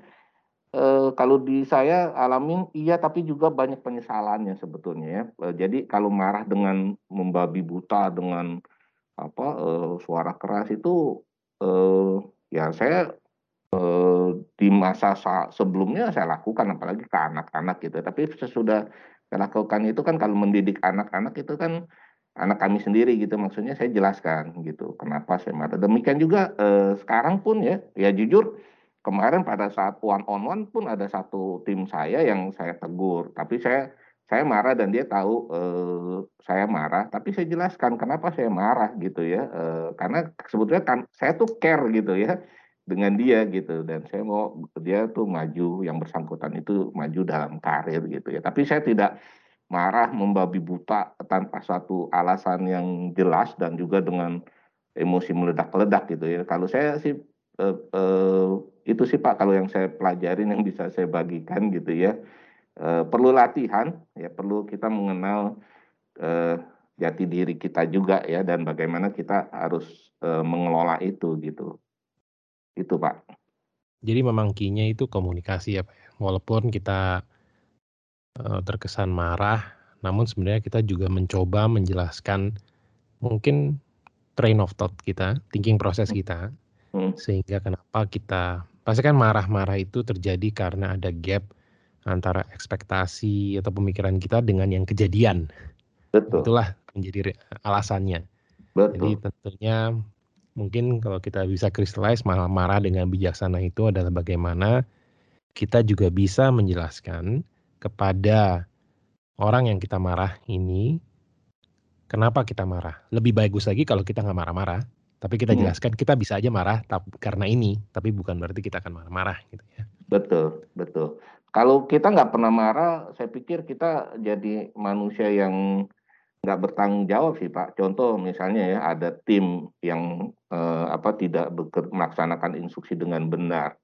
Speaker 5: eh, kalau di saya alamin iya tapi juga banyak penyesalannya sebetulnya ya. Eh, jadi kalau marah dengan membabi buta dengan apa eh, suara keras itu eh, ya saya eh, di masa sebelumnya saya lakukan apalagi ke anak-anak gitu. Tapi sesudah saya lakukan itu kan kalau mendidik anak-anak itu kan anak kami sendiri gitu maksudnya saya jelaskan gitu kenapa saya marah. Demikian juga eh, sekarang pun ya ya jujur kemarin pada saat one on one pun ada satu tim saya yang saya tegur. Tapi saya saya marah dan dia tahu eh, saya marah. Tapi saya jelaskan kenapa saya marah gitu ya. Eh, karena sebetulnya kan saya tuh care gitu ya dengan dia gitu. Dan saya mau dia tuh maju yang bersangkutan itu maju dalam karir gitu ya. Tapi saya tidak marah membabi buta tanpa suatu alasan yang jelas dan juga dengan emosi meledak-ledak gitu ya. Kalau saya sih eh, eh, itu sih Pak kalau yang saya pelajarin yang bisa saya bagikan gitu ya eh, perlu latihan ya perlu kita mengenal eh, jati diri kita juga ya dan bagaimana kita harus eh, mengelola itu gitu itu Pak.
Speaker 1: Jadi memang key-nya itu komunikasi ya Pak. Ya. Walaupun kita uh, terkesan marah, namun sebenarnya kita juga mencoba menjelaskan mungkin train of thought kita, thinking proses hmm. kita, hmm. sehingga kenapa kita pasti kan marah-marah itu terjadi karena ada gap antara ekspektasi atau pemikiran kita dengan yang kejadian. Betul. Itulah menjadi alasannya.
Speaker 5: Betul.
Speaker 1: Jadi tentunya mungkin kalau kita bisa crystallize marah-marah dengan bijaksana itu adalah bagaimana kita juga bisa menjelaskan kepada orang yang kita marah ini kenapa kita marah. Lebih bagus lagi kalau kita nggak marah-marah, tapi kita
Speaker 5: Hmm.
Speaker 1: jelaskan kita bisa aja marah tap- karena ini, tapi bukan berarti kita akan marah-marah gitu ya.
Speaker 5: Betul, betul. Kalau kita nggak pernah marah, saya pikir kita jadi manusia yang nggak bertanggung jawab sih Pak. Contoh misalnya ya ada tim yang eh, apa tidak beker- melaksanakan instruksi dengan benar,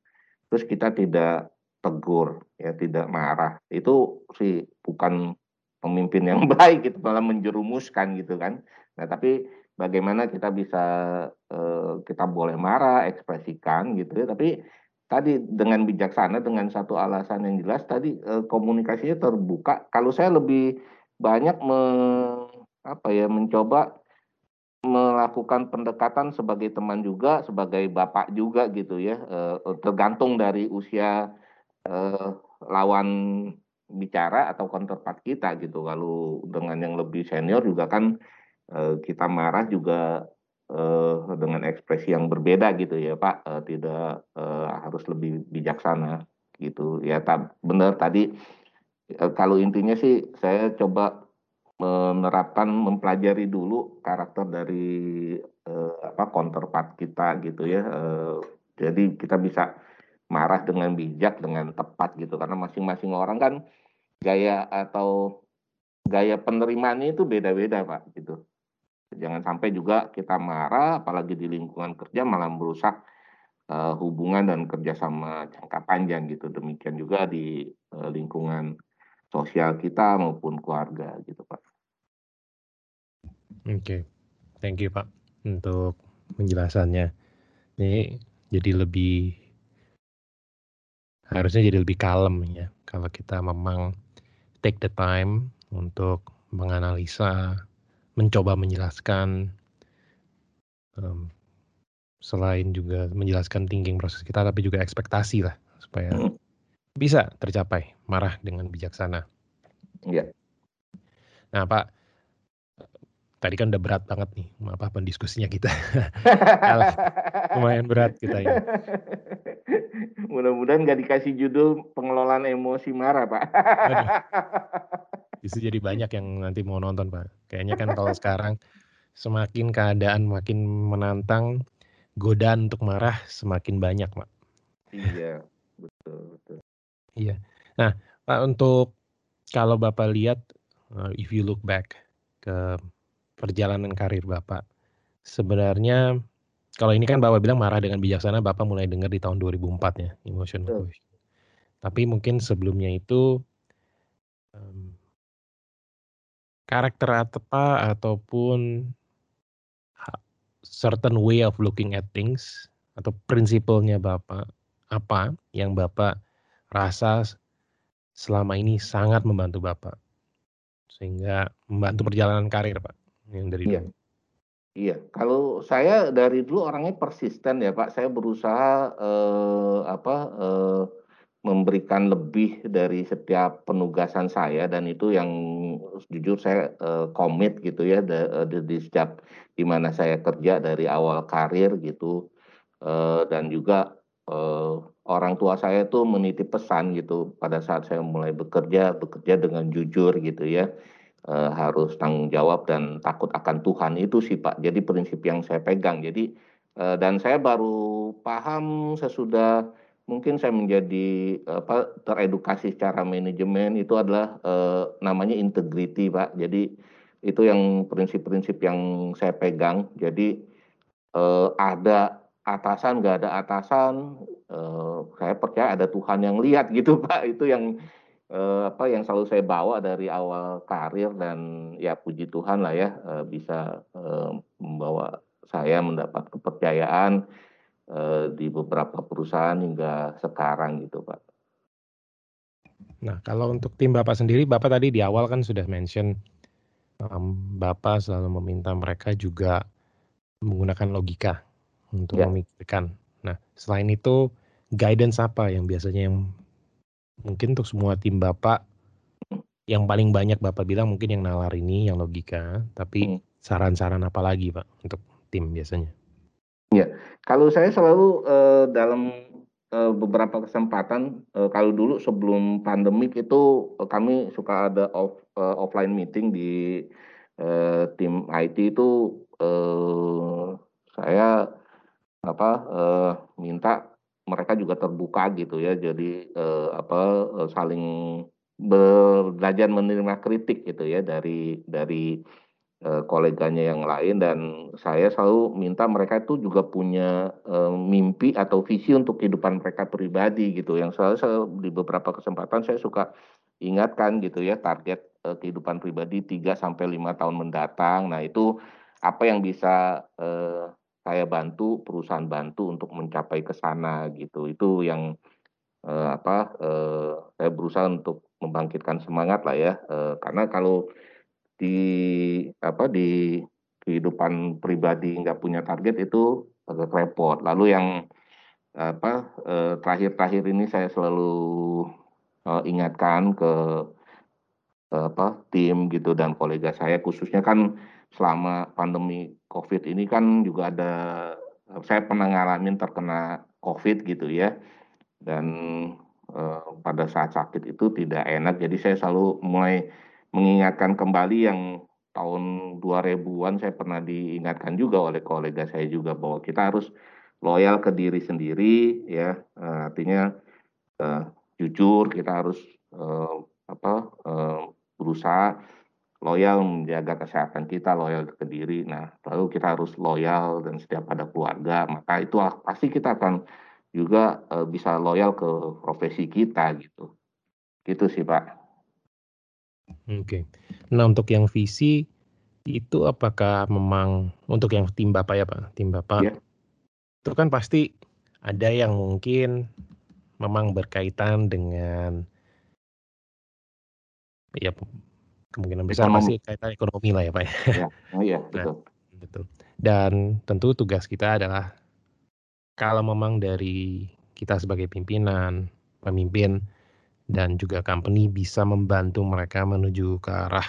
Speaker 5: terus kita tidak tegur, ya tidak marah, itu sih bukan pemimpin yang baik, gitu malah menjerumuskan gitu kan. Nah tapi bagaimana kita bisa eh, kita boleh marah, ekspresikan gitu ya, tapi tadi dengan bijaksana dengan satu alasan yang jelas tadi eh, komunikasinya terbuka. Kalau saya lebih banyak me, apa ya mencoba melakukan pendekatan sebagai teman juga, sebagai bapak juga gitu ya. eh, tergantung dari usia lawan bicara atau counterpart kita gitu. Kalau dengan yang lebih senior juga kan kita marah juga eh, dengan ekspresi yang berbeda gitu ya Pak, eh, tidak eh, harus lebih bijaksana gitu ya. Tak benar tadi eh, kalau intinya sih saya coba menerapkan mempelajari dulu karakter dari eh, apa counterpart kita gitu ya. Eh, jadi kita bisa marah dengan bijak dengan tepat gitu karena masing-masing orang kan gaya atau gaya penerimaannya itu beda-beda Pak gitu. Jangan sampai juga kita marah, apalagi di lingkungan kerja malah merusak eh, hubungan dan kerjasama jangka panjang gitu. Demikian juga di eh, lingkungan sosial kita maupun keluarga gitu Pak.
Speaker 1: Oke, thank you Pak untuk penjelasannya. Ini jadi lebih harusnya jadi lebih kalem ya kalau kita memang take the time untuk menganalisa, mencoba menjelaskan em, selain juga menjelaskan thinking proses kita tapi juga ekspektasi lah supaya
Speaker 5: Hmm.
Speaker 1: bisa tercapai marah dengan bijaksana.
Speaker 5: Iya.
Speaker 1: Nah, Pak, tadi kan udah berat banget nih apa pendiskusinya kita. Lumayan berat kita ya.
Speaker 5: Mudah-mudahan nggak dikasih judul pengelolaan emosi marah, Pak.
Speaker 1: Justru jadi banyak yang nanti mau nonton, Pak. Kayaknya kan kalau sekarang semakin keadaan makin menantang, godaan untuk marah semakin banyak, Pak.
Speaker 5: iya, betul, betul.
Speaker 1: Iya. Nah, Pak untuk kalau Bapak lihat uh, if you look back ke perjalanan karir Bapak, sebenarnya kalau ini kan Bapak bilang marah dengan bijaksana, Bapak mulai dengar di tahun 2004 ya, emotional
Speaker 5: Betul.
Speaker 1: Tapi mungkin sebelumnya itu em, karakter apa ataupun certain way of looking at things atau prinsipalnya Bapak apa yang Bapak rasa selama ini sangat membantu Bapak sehingga membantu perjalanan karir Pak yang dari
Speaker 5: Iya.
Speaker 1: dulu.
Speaker 5: Iya, kalau saya dari dulu orangnya persisten ya Pak. Saya berusaha eh, apa eh, memberikan lebih dari setiap penugasan saya dan itu yang jujur saya eh, komit gitu ya da- di, di setiap di mana saya kerja dari awal karir gitu Eh, dan juga eh, orang tua saya tuh menitip pesan gitu pada saat saya mulai bekerja bekerja dengan jujur gitu ya eh, harus tanggung jawab dan takut akan Tuhan itu sih Pak. Jadi prinsip yang saya pegang. Jadi eh, dan saya baru paham sesudah mungkin saya menjadi apa teredukasi secara manajemen itu adalah eh, namanya integrity Pak. Jadi itu yang prinsip-prinsip yang saya pegang. Jadi eh, ada atasan nggak ada atasan, eh, saya percaya ada Tuhan yang lihat gitu Pak. Itu yang eh, apa yang selalu saya bawa dari awal karir dan ya puji Tuhan lah ya eh, bisa eh, membawa saya mendapat kepercayaan di beberapa perusahaan hingga sekarang gitu Pak.
Speaker 1: Nah, kalau untuk tim Bapak sendiri, Bapak tadi di awal kan sudah mention em, Bapak selalu meminta mereka juga menggunakan logika untuk
Speaker 5: Ya.
Speaker 1: memikirkan. Nah, selain itu guidance apa yang biasanya yang mungkin untuk semua tim Bapak yang paling banyak Bapak bilang mungkin yang nalar ini, yang logika, tapi
Speaker 5: Hmm.
Speaker 1: saran-saran apa lagi Pak untuk tim biasanya?
Speaker 5: Ya, kalau saya selalu eh, dalam eh, beberapa kesempatan, eh, kalau dulu sebelum pandemik itu eh, kami suka ada off, eh, offline meeting di eh, tim IT itu eh, saya apa eh, minta mereka juga terbuka gitu ya, jadi eh, apa eh, saling belajar menerima kritik gitu ya dari dari koleganya yang lain dan saya selalu minta mereka itu juga punya eh, mimpi atau visi untuk kehidupan mereka pribadi gitu yang selalu saya, di beberapa kesempatan saya suka ingatkan gitu ya target eh, kehidupan pribadi 3 sampai 5 tahun mendatang. Nah, itu apa yang bisa eh, saya bantu, perusahaan bantu untuk mencapai ke sana gitu. Itu yang eh, apa eh, saya berusaha untuk membangkitkan semangat lah ya. Eh, karena kalau di apa di kehidupan pribadi nggak punya target itu agak repot. Lalu yang apa eh, terakhir-terakhir ini saya selalu eh, ingatkan ke eh, apa tim gitu dan kolega saya. Khususnya kan selama pandemi COVID ini kan juga ada saya pernah ngalamin terkena COVID gitu ya. Dan pada saat sakit itu tidak enak. Jadi saya selalu mulai mengingatkan kembali yang tahun 2000-an saya pernah diingatkan juga oleh kolega saya juga bahwa kita harus loyal ke diri sendiri ya. Eh, artinya eh, jujur kita harus eh, apa eh, berusaha loyal menjaga kesehatan kita loyal ke diri. Nah lalu kita harus loyal dan setiap ada keluarga maka itu pasti kita akan juga eh, bisa loyal ke profesi kita gitu. Gitu sih pak
Speaker 1: Oke. Nah, untuk yang visi itu apakah memang untuk yang tim Bapak ya, Pak? Tim Bapak.
Speaker 5: Iya.
Speaker 1: Itu kan pasti ada yang mungkin memang berkaitan dengan ya kemungkinan besar
Speaker 5: Ekonomi.
Speaker 1: pasti kaitan ekonomi lah ya, Pak ya.
Speaker 5: ya oh, iya
Speaker 1: Nah.
Speaker 5: betul
Speaker 1: Betul. Dan tentu tugas kita adalah kalau memang dari kita sebagai pimpinan, pemimpin dan juga company bisa membantu mereka menuju ke arah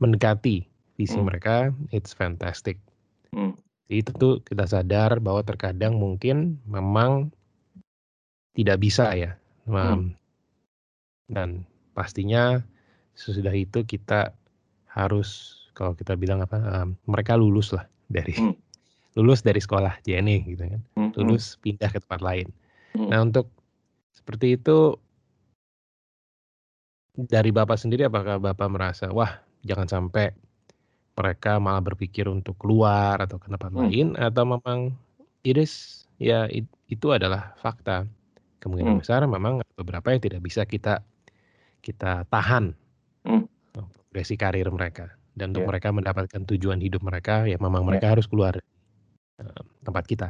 Speaker 1: mendekati visi
Speaker 5: Hmm.
Speaker 1: mereka, it's fantastic.
Speaker 5: Hmm.
Speaker 1: Jadi tentu kita sadar bahwa terkadang mungkin memang tidak bisa ya.
Speaker 5: Hmm.
Speaker 1: Dan pastinya sesudah itu kita harus kalau kita bilang apa em, mereka lulus lah dari
Speaker 5: Hmm.
Speaker 1: lulus dari sekolah JNE gitu kan.
Speaker 5: Hmm, hmm,
Speaker 1: Lulus pindah ke tempat lain.
Speaker 5: hmm.
Speaker 1: Nah, untuk seperti itu dari Bapak sendiri apakah Bapak merasa wah jangan sampai mereka malah berpikir untuk keluar atau ke tempat
Speaker 5: Hmm.
Speaker 1: lain atau memang it is ya it- itu adalah fakta. Kemungkinan
Speaker 5: Hmm.
Speaker 1: besar memang beberapa yang tidak bisa kita kita tahan
Speaker 5: Hmm.
Speaker 1: progresi karir mereka dan untuk
Speaker 5: Iya.
Speaker 1: mereka mendapatkan tujuan hidup mereka ya memang
Speaker 5: Iya.
Speaker 1: mereka harus keluar eh, tempat kita.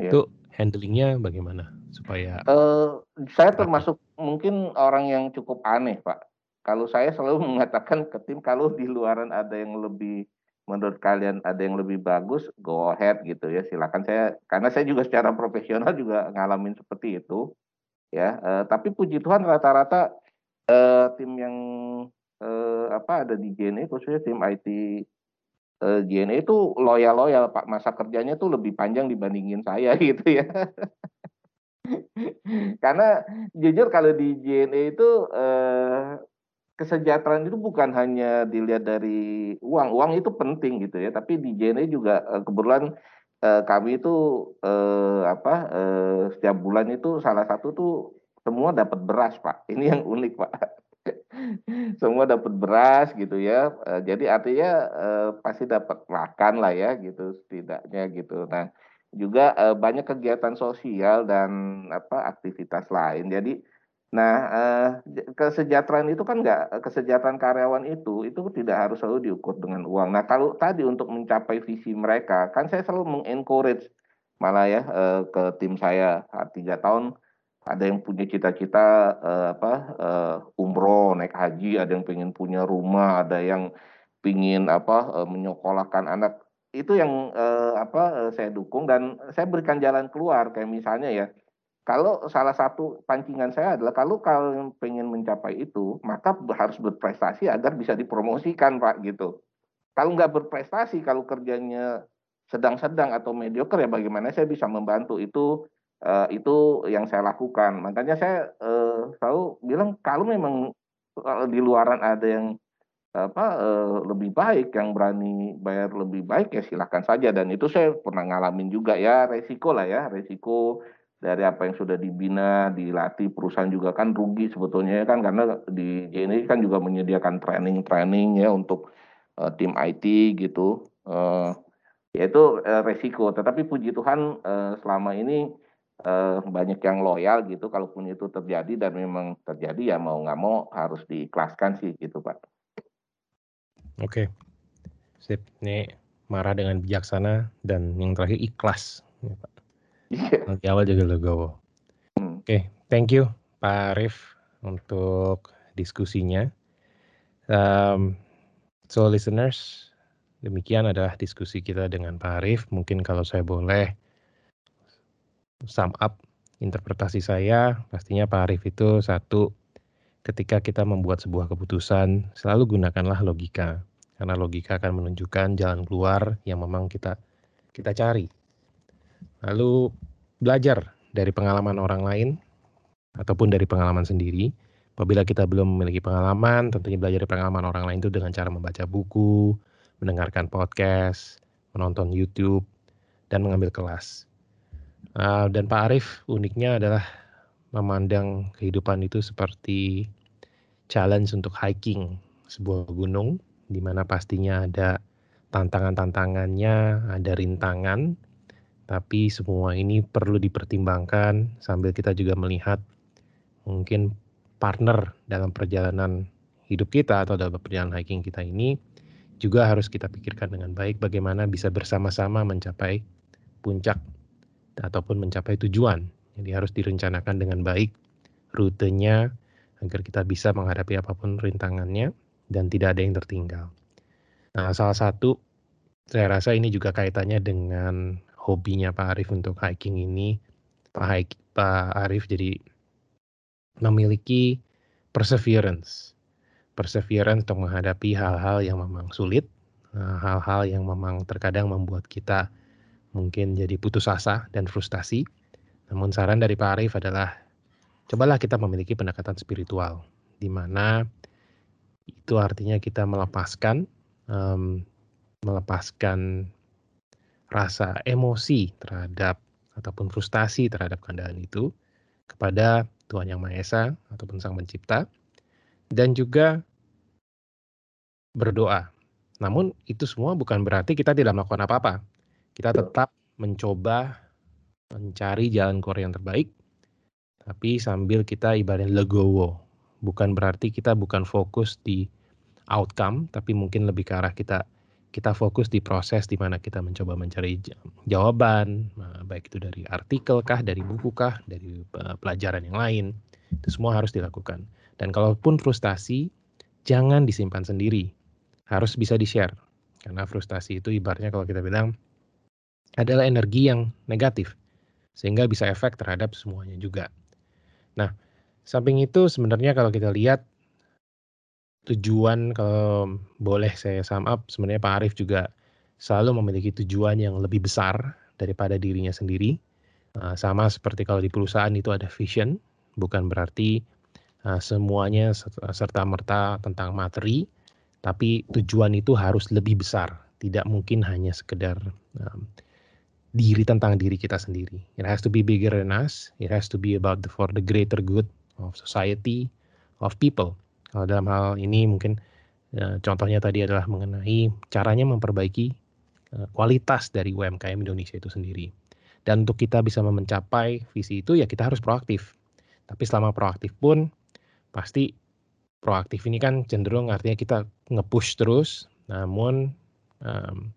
Speaker 5: Iya.
Speaker 1: Itu handlingnya bagaimana supaya
Speaker 5: Eh, saya termasuk mungkin orang yang cukup aneh, Pak. Kalau saya selalu mengatakan ke tim kalau di luaran ada yang lebih menurut kalian ada yang lebih bagus, go ahead gitu ya. Silakan saya karena saya juga secara profesional juga ngalamin seperti itu ya. Eh, tapi puji Tuhan rata-rata eh, tim yang eh, apa ada di JNE khususnya tim IT eh, JNE itu loyal-loyal Pak. Masa kerjanya tuh lebih panjang dibandingin saya gitu ya. Karena jujur kalau di JNE itu eh, kesejahteraan itu bukan hanya dilihat dari uang, uang itu penting gitu ya. Tapi di JNE juga eh, kebetulan eh, kami itu eh, apa eh, setiap bulan itu salah satu tuh semua dapat beras Pak. Ini yang unik Pak. semua dapat beras gitu ya. Eh, jadi artinya eh, pasti dapat makan lah ya gitu setidaknya gitu. Nah juga eh, banyak kegiatan sosial dan apa aktivitas lain. Jadi, nah eh, kesejahteraan itu kan nggak kesejahteraan karyawan itu itu tidak harus selalu diukur dengan uang. Nah kalau tadi untuk mencapai visi mereka, kan saya selalu mengencourage malah ya eh, ke tim saya tiga tahun ada yang punya cita-cita eh, apa eh, umroh naik haji, ada yang pengen punya rumah, ada yang pingin apa eh, menyekolahkan anak itu yang eh, apa eh, saya dukung dan saya berikan jalan keluar kayak misalnya ya kalau salah satu pancingan saya adalah kalau kalian pengen mencapai itu, maka harus berprestasi agar bisa dipromosikan, Pak, gitu. Kalau nggak berprestasi, kalau kerjanya sedang-sedang atau mediocre ya bagaimana saya bisa membantu itu uh, itu yang saya lakukan. Makanya saya uh, selalu bilang kalau memang di luaran ada yang apa uh, lebih baik yang berani bayar lebih baik ya silakan saja dan itu saya pernah ngalamin juga ya resiko lah ya resiko dari apa yang sudah dibina, dilatih perusahaan juga kan rugi sebetulnya ya kan karena di JNI kan juga menyediakan training-training ya untuk uh, tim IT gitu. Uh, yaitu uh, resiko. Tetapi puji Tuhan uh, selama ini banyak yang loyal gitu. Kalaupun itu terjadi dan memang terjadi ya mau nggak mau harus diikhlaskan sih gitu Pak.
Speaker 1: Oke, sip. Ini marah dengan bijaksana dan yang terakhir ikhlas. Ya, Pak. Yeah. Di awal juga legowo. Hmm. Oke, okay, thank you Pak Arif untuk diskusinya. Um, so listeners, demikian adalah diskusi kita dengan Pak Arif. Mungkin kalau saya boleh sum up interpretasi saya, pastinya Pak Arif itu satu, ketika kita membuat sebuah keputusan, selalu gunakanlah logika. Karena logika akan menunjukkan jalan keluar yang memang kita kita cari Lalu belajar dari pengalaman orang lain ataupun dari pengalaman sendiri. Apabila kita belum memiliki pengalaman, tentunya belajar dari pengalaman orang lain itu dengan cara membaca buku, mendengarkan podcast, menonton YouTube, dan mengambil kelas. Uh, dan Pak Arief uniknya adalah memandang kehidupan itu seperti challenge untuk hiking sebuah gunung, di mana pastinya ada tantangan-tantangannya, ada rintangan, tapi semua ini perlu dipertimbangkan sambil kita juga melihat mungkin partner dalam perjalanan hidup kita atau dalam perjalanan hiking kita ini juga harus kita pikirkan dengan baik bagaimana bisa bersama-sama mencapai puncak ataupun mencapai tujuan. Jadi harus direncanakan dengan baik rutenya agar kita bisa menghadapi apa pun rintangannya dan tidak ada yang tertinggal. Nah, salah satu saya rasa ini juga kaitannya dengan hobinya Pak Arif untuk hiking ini, Pak, Hike, Pak Arif jadi memiliki perseverance. Perseverance untuk menghadapi hal-hal yang memang sulit, eh, hal-hal yang memang terkadang membuat kita mungkin jadi putus asa dan frustasi. Namun saran dari Pak Arif adalah cobalah kita memiliki pendekatan spiritual, di mana itu artinya kita melepaskan um, melepaskan rasa emosi terhadap ataupun frustasi terhadap keadaan itu kepada Tuhan Yang Maha Esa ataupun Sang Pencipta dan juga berdoa. Namun itu semua bukan berarti kita tidak melakukan apa-apa. Kita tetap mencoba mencari jalan keluar yang terbaik, tapi sambil kita ibaratnya legowo. Bukan berarti kita bukan fokus di outcome, tapi mungkin lebih ke arah kita kita fokus di proses di mana kita mencoba mencari jawaban, eh, baik itu dari artikel kah, dari buku kah, dari eh, pelajaran yang lain. Itu semua harus dilakukan. Dan kalaupun frustasi, jangan disimpan sendiri. Harus bisa di-share. Karena frustasi itu ibaratnya kalau kita bilang adalah energi yang negatif. Sehingga bisa efek terhadap semuanya juga. Nah, samping itu sebenarnya kalau kita lihat tujuan kalau boleh saya sum up sebenarnya Pak Arief juga selalu memiliki tujuan yang lebih besar daripada dirinya sendiri. Uh, sama seperti kalau di perusahaan itu ada vision, bukan berarti uh, semuanya serta merta tentang materi, tapi tujuan itu harus lebih besar. Tidak mungkin hanya sekedar um, diri tentang diri kita sendiri. It has to be bigger than us. It has to be about the, for the greater good of society, of people. Kalau dalam hal ini mungkin ya, contohnya tadi adalah mengenai caranya memperbaiki uh, kualitas dari UMKM Indonesia itu sendiri. Dan untuk kita bisa mencapai visi itu ya kita harus proaktif. Tapi selama proaktif pun pasti proaktif ini kan cenderung artinya kita nge-push terus, namun um,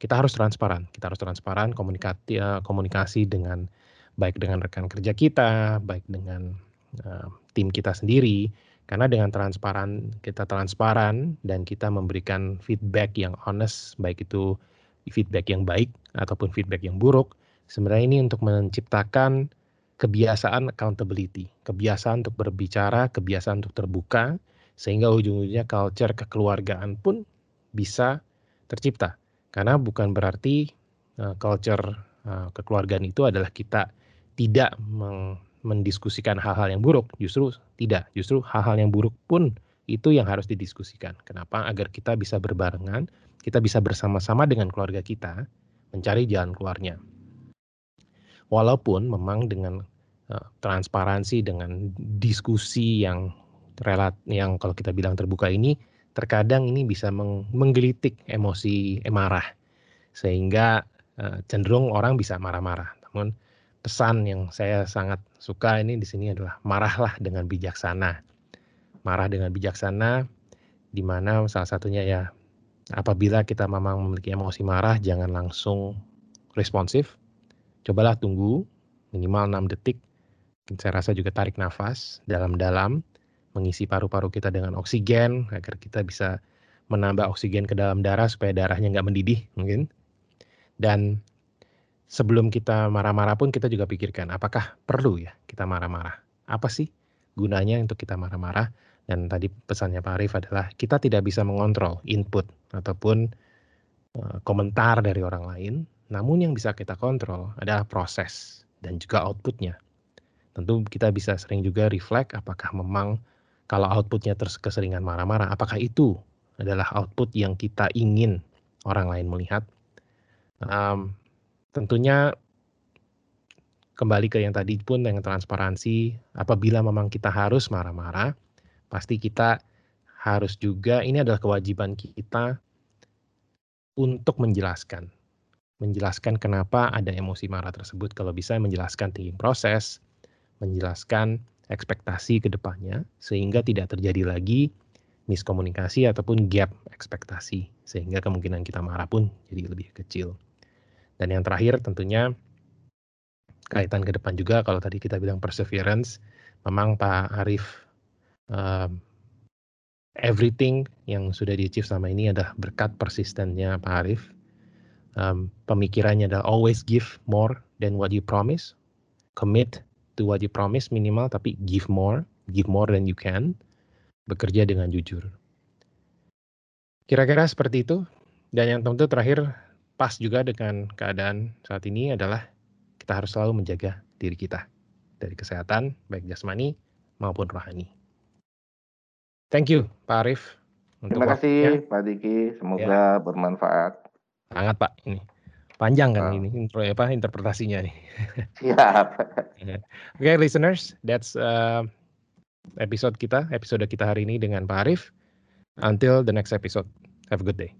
Speaker 1: kita harus transparan. Kita harus transparan komunikasi uh, komunikasi dengan baik dengan rekan kerja kita, baik dengan uh, tim kita sendiri, karena dengan transparan, kita transparan dan kita memberikan feedback yang honest, baik itu feedback yang baik ataupun feedback yang buruk, sebenarnya ini untuk menciptakan kebiasaan accountability, kebiasaan untuk berbicara, kebiasaan untuk terbuka, sehingga ujung-ujungnya culture kekeluargaan pun bisa tercipta. Karena bukan berarti uh, culture uh, kekeluargaan itu adalah kita tidak mendiskusikan hal-hal yang buruk, justru tidak, justru hal-hal yang buruk pun itu yang harus didiskusikan. Kenapa? Agar kita bisa berbarengan, kita bisa bersama-sama dengan keluarga kita mencari jalan keluarnya. Walaupun memang dengan uh, transparansi, dengan diskusi yang relat, yang kalau kita bilang terbuka ini, terkadang ini bisa meng menggelitik emosi eh, marah, sehingga uh, cenderung orang bisa marah-marah. Namun pesan yang saya sangat suka ini di sini adalah marahlah dengan bijaksana. Marah dengan bijaksana, di mana salah satunya ya apabila kita memang memiliki emosi marah, jangan langsung responsif, Cobalah tunggu minimal 6 detik. Saya rasa juga tarik nafas dalam-dalam, mengisi paru-paru kita dengan oksigen agar kita bisa menambah oksigen ke dalam darah supaya darahnya nggak mendidih mungkin. Dan sebelum kita marah-marah pun kita juga pikirkan apakah perlu ya kita marah-marah. Apa sih gunanya untuk kita marah-marah? Dan tadi pesannya Pak Arif adalah kita tidak bisa mengontrol input ataupun uh, komentar dari orang lain, namun yang bisa kita kontrol adalah proses dan juga outputnya. Tentu kita bisa sering juga reflect apakah memang kalau outputnya terus keseringan marah-marah, apakah itu adalah output yang kita ingin orang lain melihat. Um, tentunya kembali ke yang tadi pun yang transparansi, apabila memang kita harus marah-marah, pasti kita harus juga ini adalah kewajiban kita untuk menjelaskan menjelaskan kenapa ada emosi marah tersebut. Kalau bisa menjelaskan thinking proses, menjelaskan ekspektasi ke depannya, sehingga tidak terjadi lagi miskomunikasi ataupun gap ekspektasi, sehingga kemungkinan kita marah pun jadi lebih kecil. Dan yang terakhir tentunya kaitan ke depan juga, kalau tadi kita bilang perseverance, memang Pak Arif, um, everything yang sudah di achieve selama ini adalah berkat persistennya Pak Arif, um, pemikirannya adalah always give more than what you promise, commit to what you promise minimal, tapi give more, give more than you can, bekerja dengan jujur. Kira-kira seperti itu. Dan yang tentu terakhir pas juga dengan keadaan saat ini adalah kita harus selalu menjaga diri kita dari kesehatan baik jasmani maupun rohani. Thank you Pak Arif.
Speaker 5: Terima kasih Pak Diki, semoga ya. bermanfaat.
Speaker 1: Sangat Pak ini. Panjang kan oh. ini intro apa interpretasinya nih.
Speaker 5: Siap.
Speaker 1: Oke okay, listeners, that's uh, episode kita, episode kita hari ini dengan Pak Arif. Until the next episode. Have a good day.